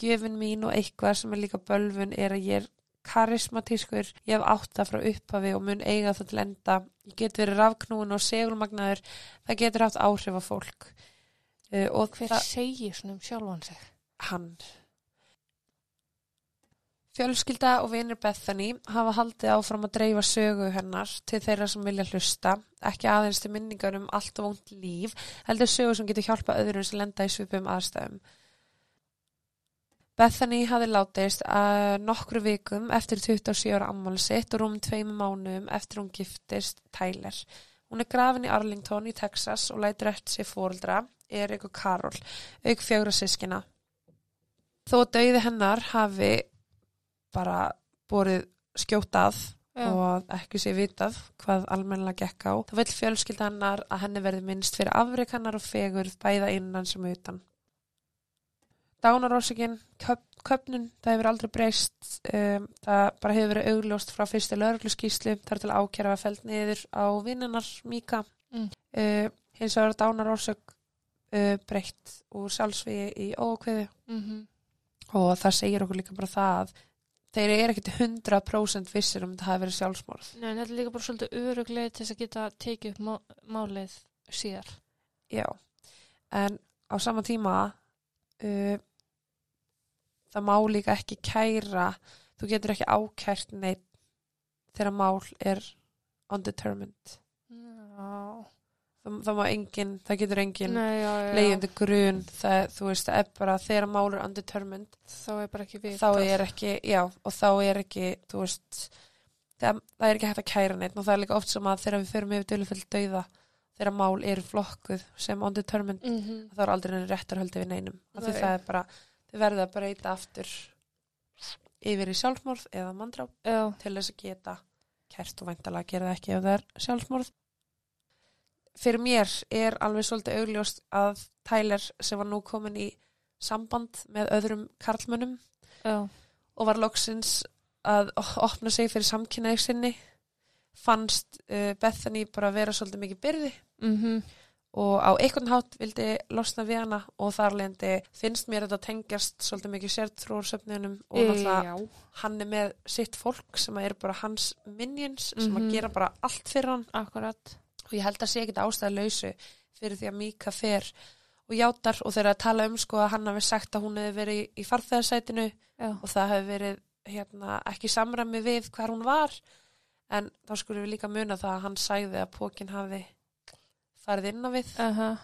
gjöfin mín og eitthvað sem er líka bölvun er að ég er karismatískur, ég hef átt það frá upphafi og mun eiga það til enda. Ég get verið rafknúin og segulmagnaður. Það getur haft áhrif á fólk. Uh, og Hver það, segir svona um sjálfan sig? hann Fjölskylda og vinir Bethany hafa haldið áfram að dreifa sögu hennar til þeirra sem vilja hlusta, ekki aðeins til minningar um allt og vond líf, heldur sögu sem getur hjálpa öðrum sem lenda í svipum aðstæðum. Bethany hafi látist að nokkru vikum eftir 27 ára ammál sitt og rúm tveim mánuðum eftir hún giftist Tyler. Hún er grafin í Arlington í Texas og lætur eftir sig fóreldra, Erik og Karol, auk fjögra sískina. Þó dauði hennar hafi bara borið skjótað Já. og ekki sé vitað hvað almennilega gekk á. Það vil fjölskylda hennar að henni verði minnst fyrir afrek hennar og fegur bæða innan sem utan. Dánarósikinn, köp, köpnun, það hefur aldrei breyst. Um, það bara hefur verið augljóst frá fyrstu lögregluskíslu þar til ákjæra var fælt niður á vinnunar Míka. Mm. Uh, hins vegar dánarósik uh, breytt úr sjálfsvíi í ókveði Mm -hmm. og það segir okkur líka bara það að þeir eru ekkert 100% vissir um þetta hafi verið sjálfsmorð. Nei, þetta er líka bara svolítið öruglega til þess að geta tekið upp má málið síðar. Já, en á sama tíma uh, það má líka ekki kæra, þú getur ekki ákært neitt þegar mál er undetermined. Það, má engin, það getur engin Nei, já, já. leiðandi grun, það, þú veist, það er bara þegar mál er undetermined, Þá er bara ekki við. þá er ekki, já, og þá er ekki, þú veist, það, það er ekki hægt að kæra neitt og það er líka oft sem að þegar við förum yfir dölufell dauða, þegar mál eru flokkuð sem undetermined, Mm -hmm. þá er aldrei neina réttarhöldi við neinum af því það er bara, þið verða að breyta aftur yfir í sjálfsmorð eða mandráp til þess að geta kert og væntalega gera það ekki ef það er sjálfsmorð fyrir mér er alveg svolítið augljóst að Tyler sem var nú komin í samband með öðrum karlmönnum Já. og var loksins að opna sig fyrir samkynneig sinni fannst uh, Bethany bara vera svolítið mikið byrði Mm og á einhvern hátt vildi losna við hana og þar lendi finnst mér þetta tengjast svolítið mikið sértrúarsöfnunum og náttúrulega Já. hann er með sitt fólk sem er bara hans minions sem að Mhm. gera bara allt fyrir hann Akkurat. Og ég held að sé ekkit ástæða lausu fyrir því að Míka fer og játar og þeir að tala um sko að hann hafi sagt að hún hefði verið í, í farþegarsætinu og það hefði verið hérna, ekki samræmi við hvar hún var. En þá skulum við líka muna það að hann sagði að pókin hafi farið inn á við. Uh -huh.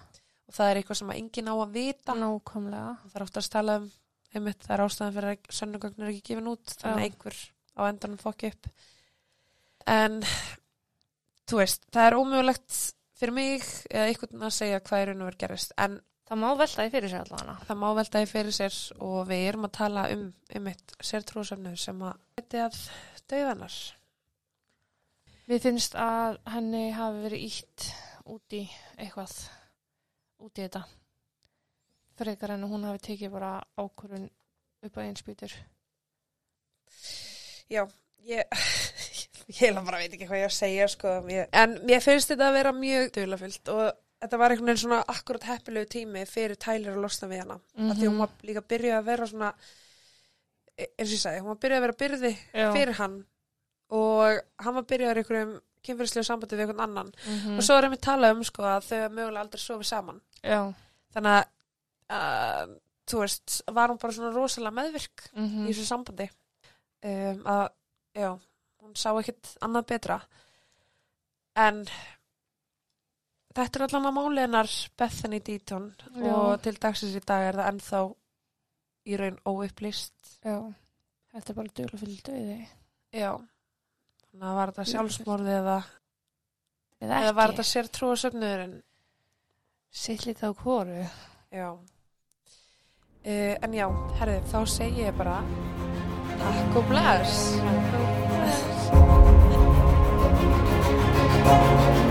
og það er eitthvað sem að enginn á að vita. Nákvæmlega. Og það er oftast talað um einmitt það er ástæðan fyrir að sönnugögn er ekki gefin út þannig að einhver á endanum fokki upp. En þú veist, það er ómögulegt fyrir mig eða einhvern að segja hvað er raun og verið gerist en það má velta því fyrir sér allavega það má velta því fyrir sér og við erum að tala um einmitt sértrúsöfnu sem að þetta að döðanar Mér finnst að henni hafi verið ítt út í eitthvað, út í þetta. Frekar en að hún hafi tekið bara ákvörun upp á einspýtur. Já, ég ég heila bara veit ekki hvað ég að segja sko. ég, en mér finnst þetta að vera mjög dölafyllt og þetta var einhvern veginn svona akkurat heppilegu tími fyrir Tyler að losna við hana mm Mhm. því hún var líka að byrja að vera svona e- eins og ég sagði, hún var að byrja að vera byrði Já. fyrir hann og hann var að byrja að vera einhverjum kynfyrirslegu sambandi við einhvern annan Mm og svo er einmitt talað um sko að þau mögulega aldrei sofið saman Já. þannig að uh, þú veist, var hún bara svona rosalega meðvirk Mm í þessu sambandi um, að, já, hún sá ekkit annað betra en þetta er allan að máli hennar Bethany Deaton Já. og til dagsins í dag er það ennþá í raun óupplýst Já. Þetta er bara fyrir döði. já þannig að var þetta sjálfsmorði eða, Eða eða var þetta sér trúa söfnuðurinn Sitt lítið á hvoru. já uh, en já, herði, þá segi ég bara takk og Bless. Thank you.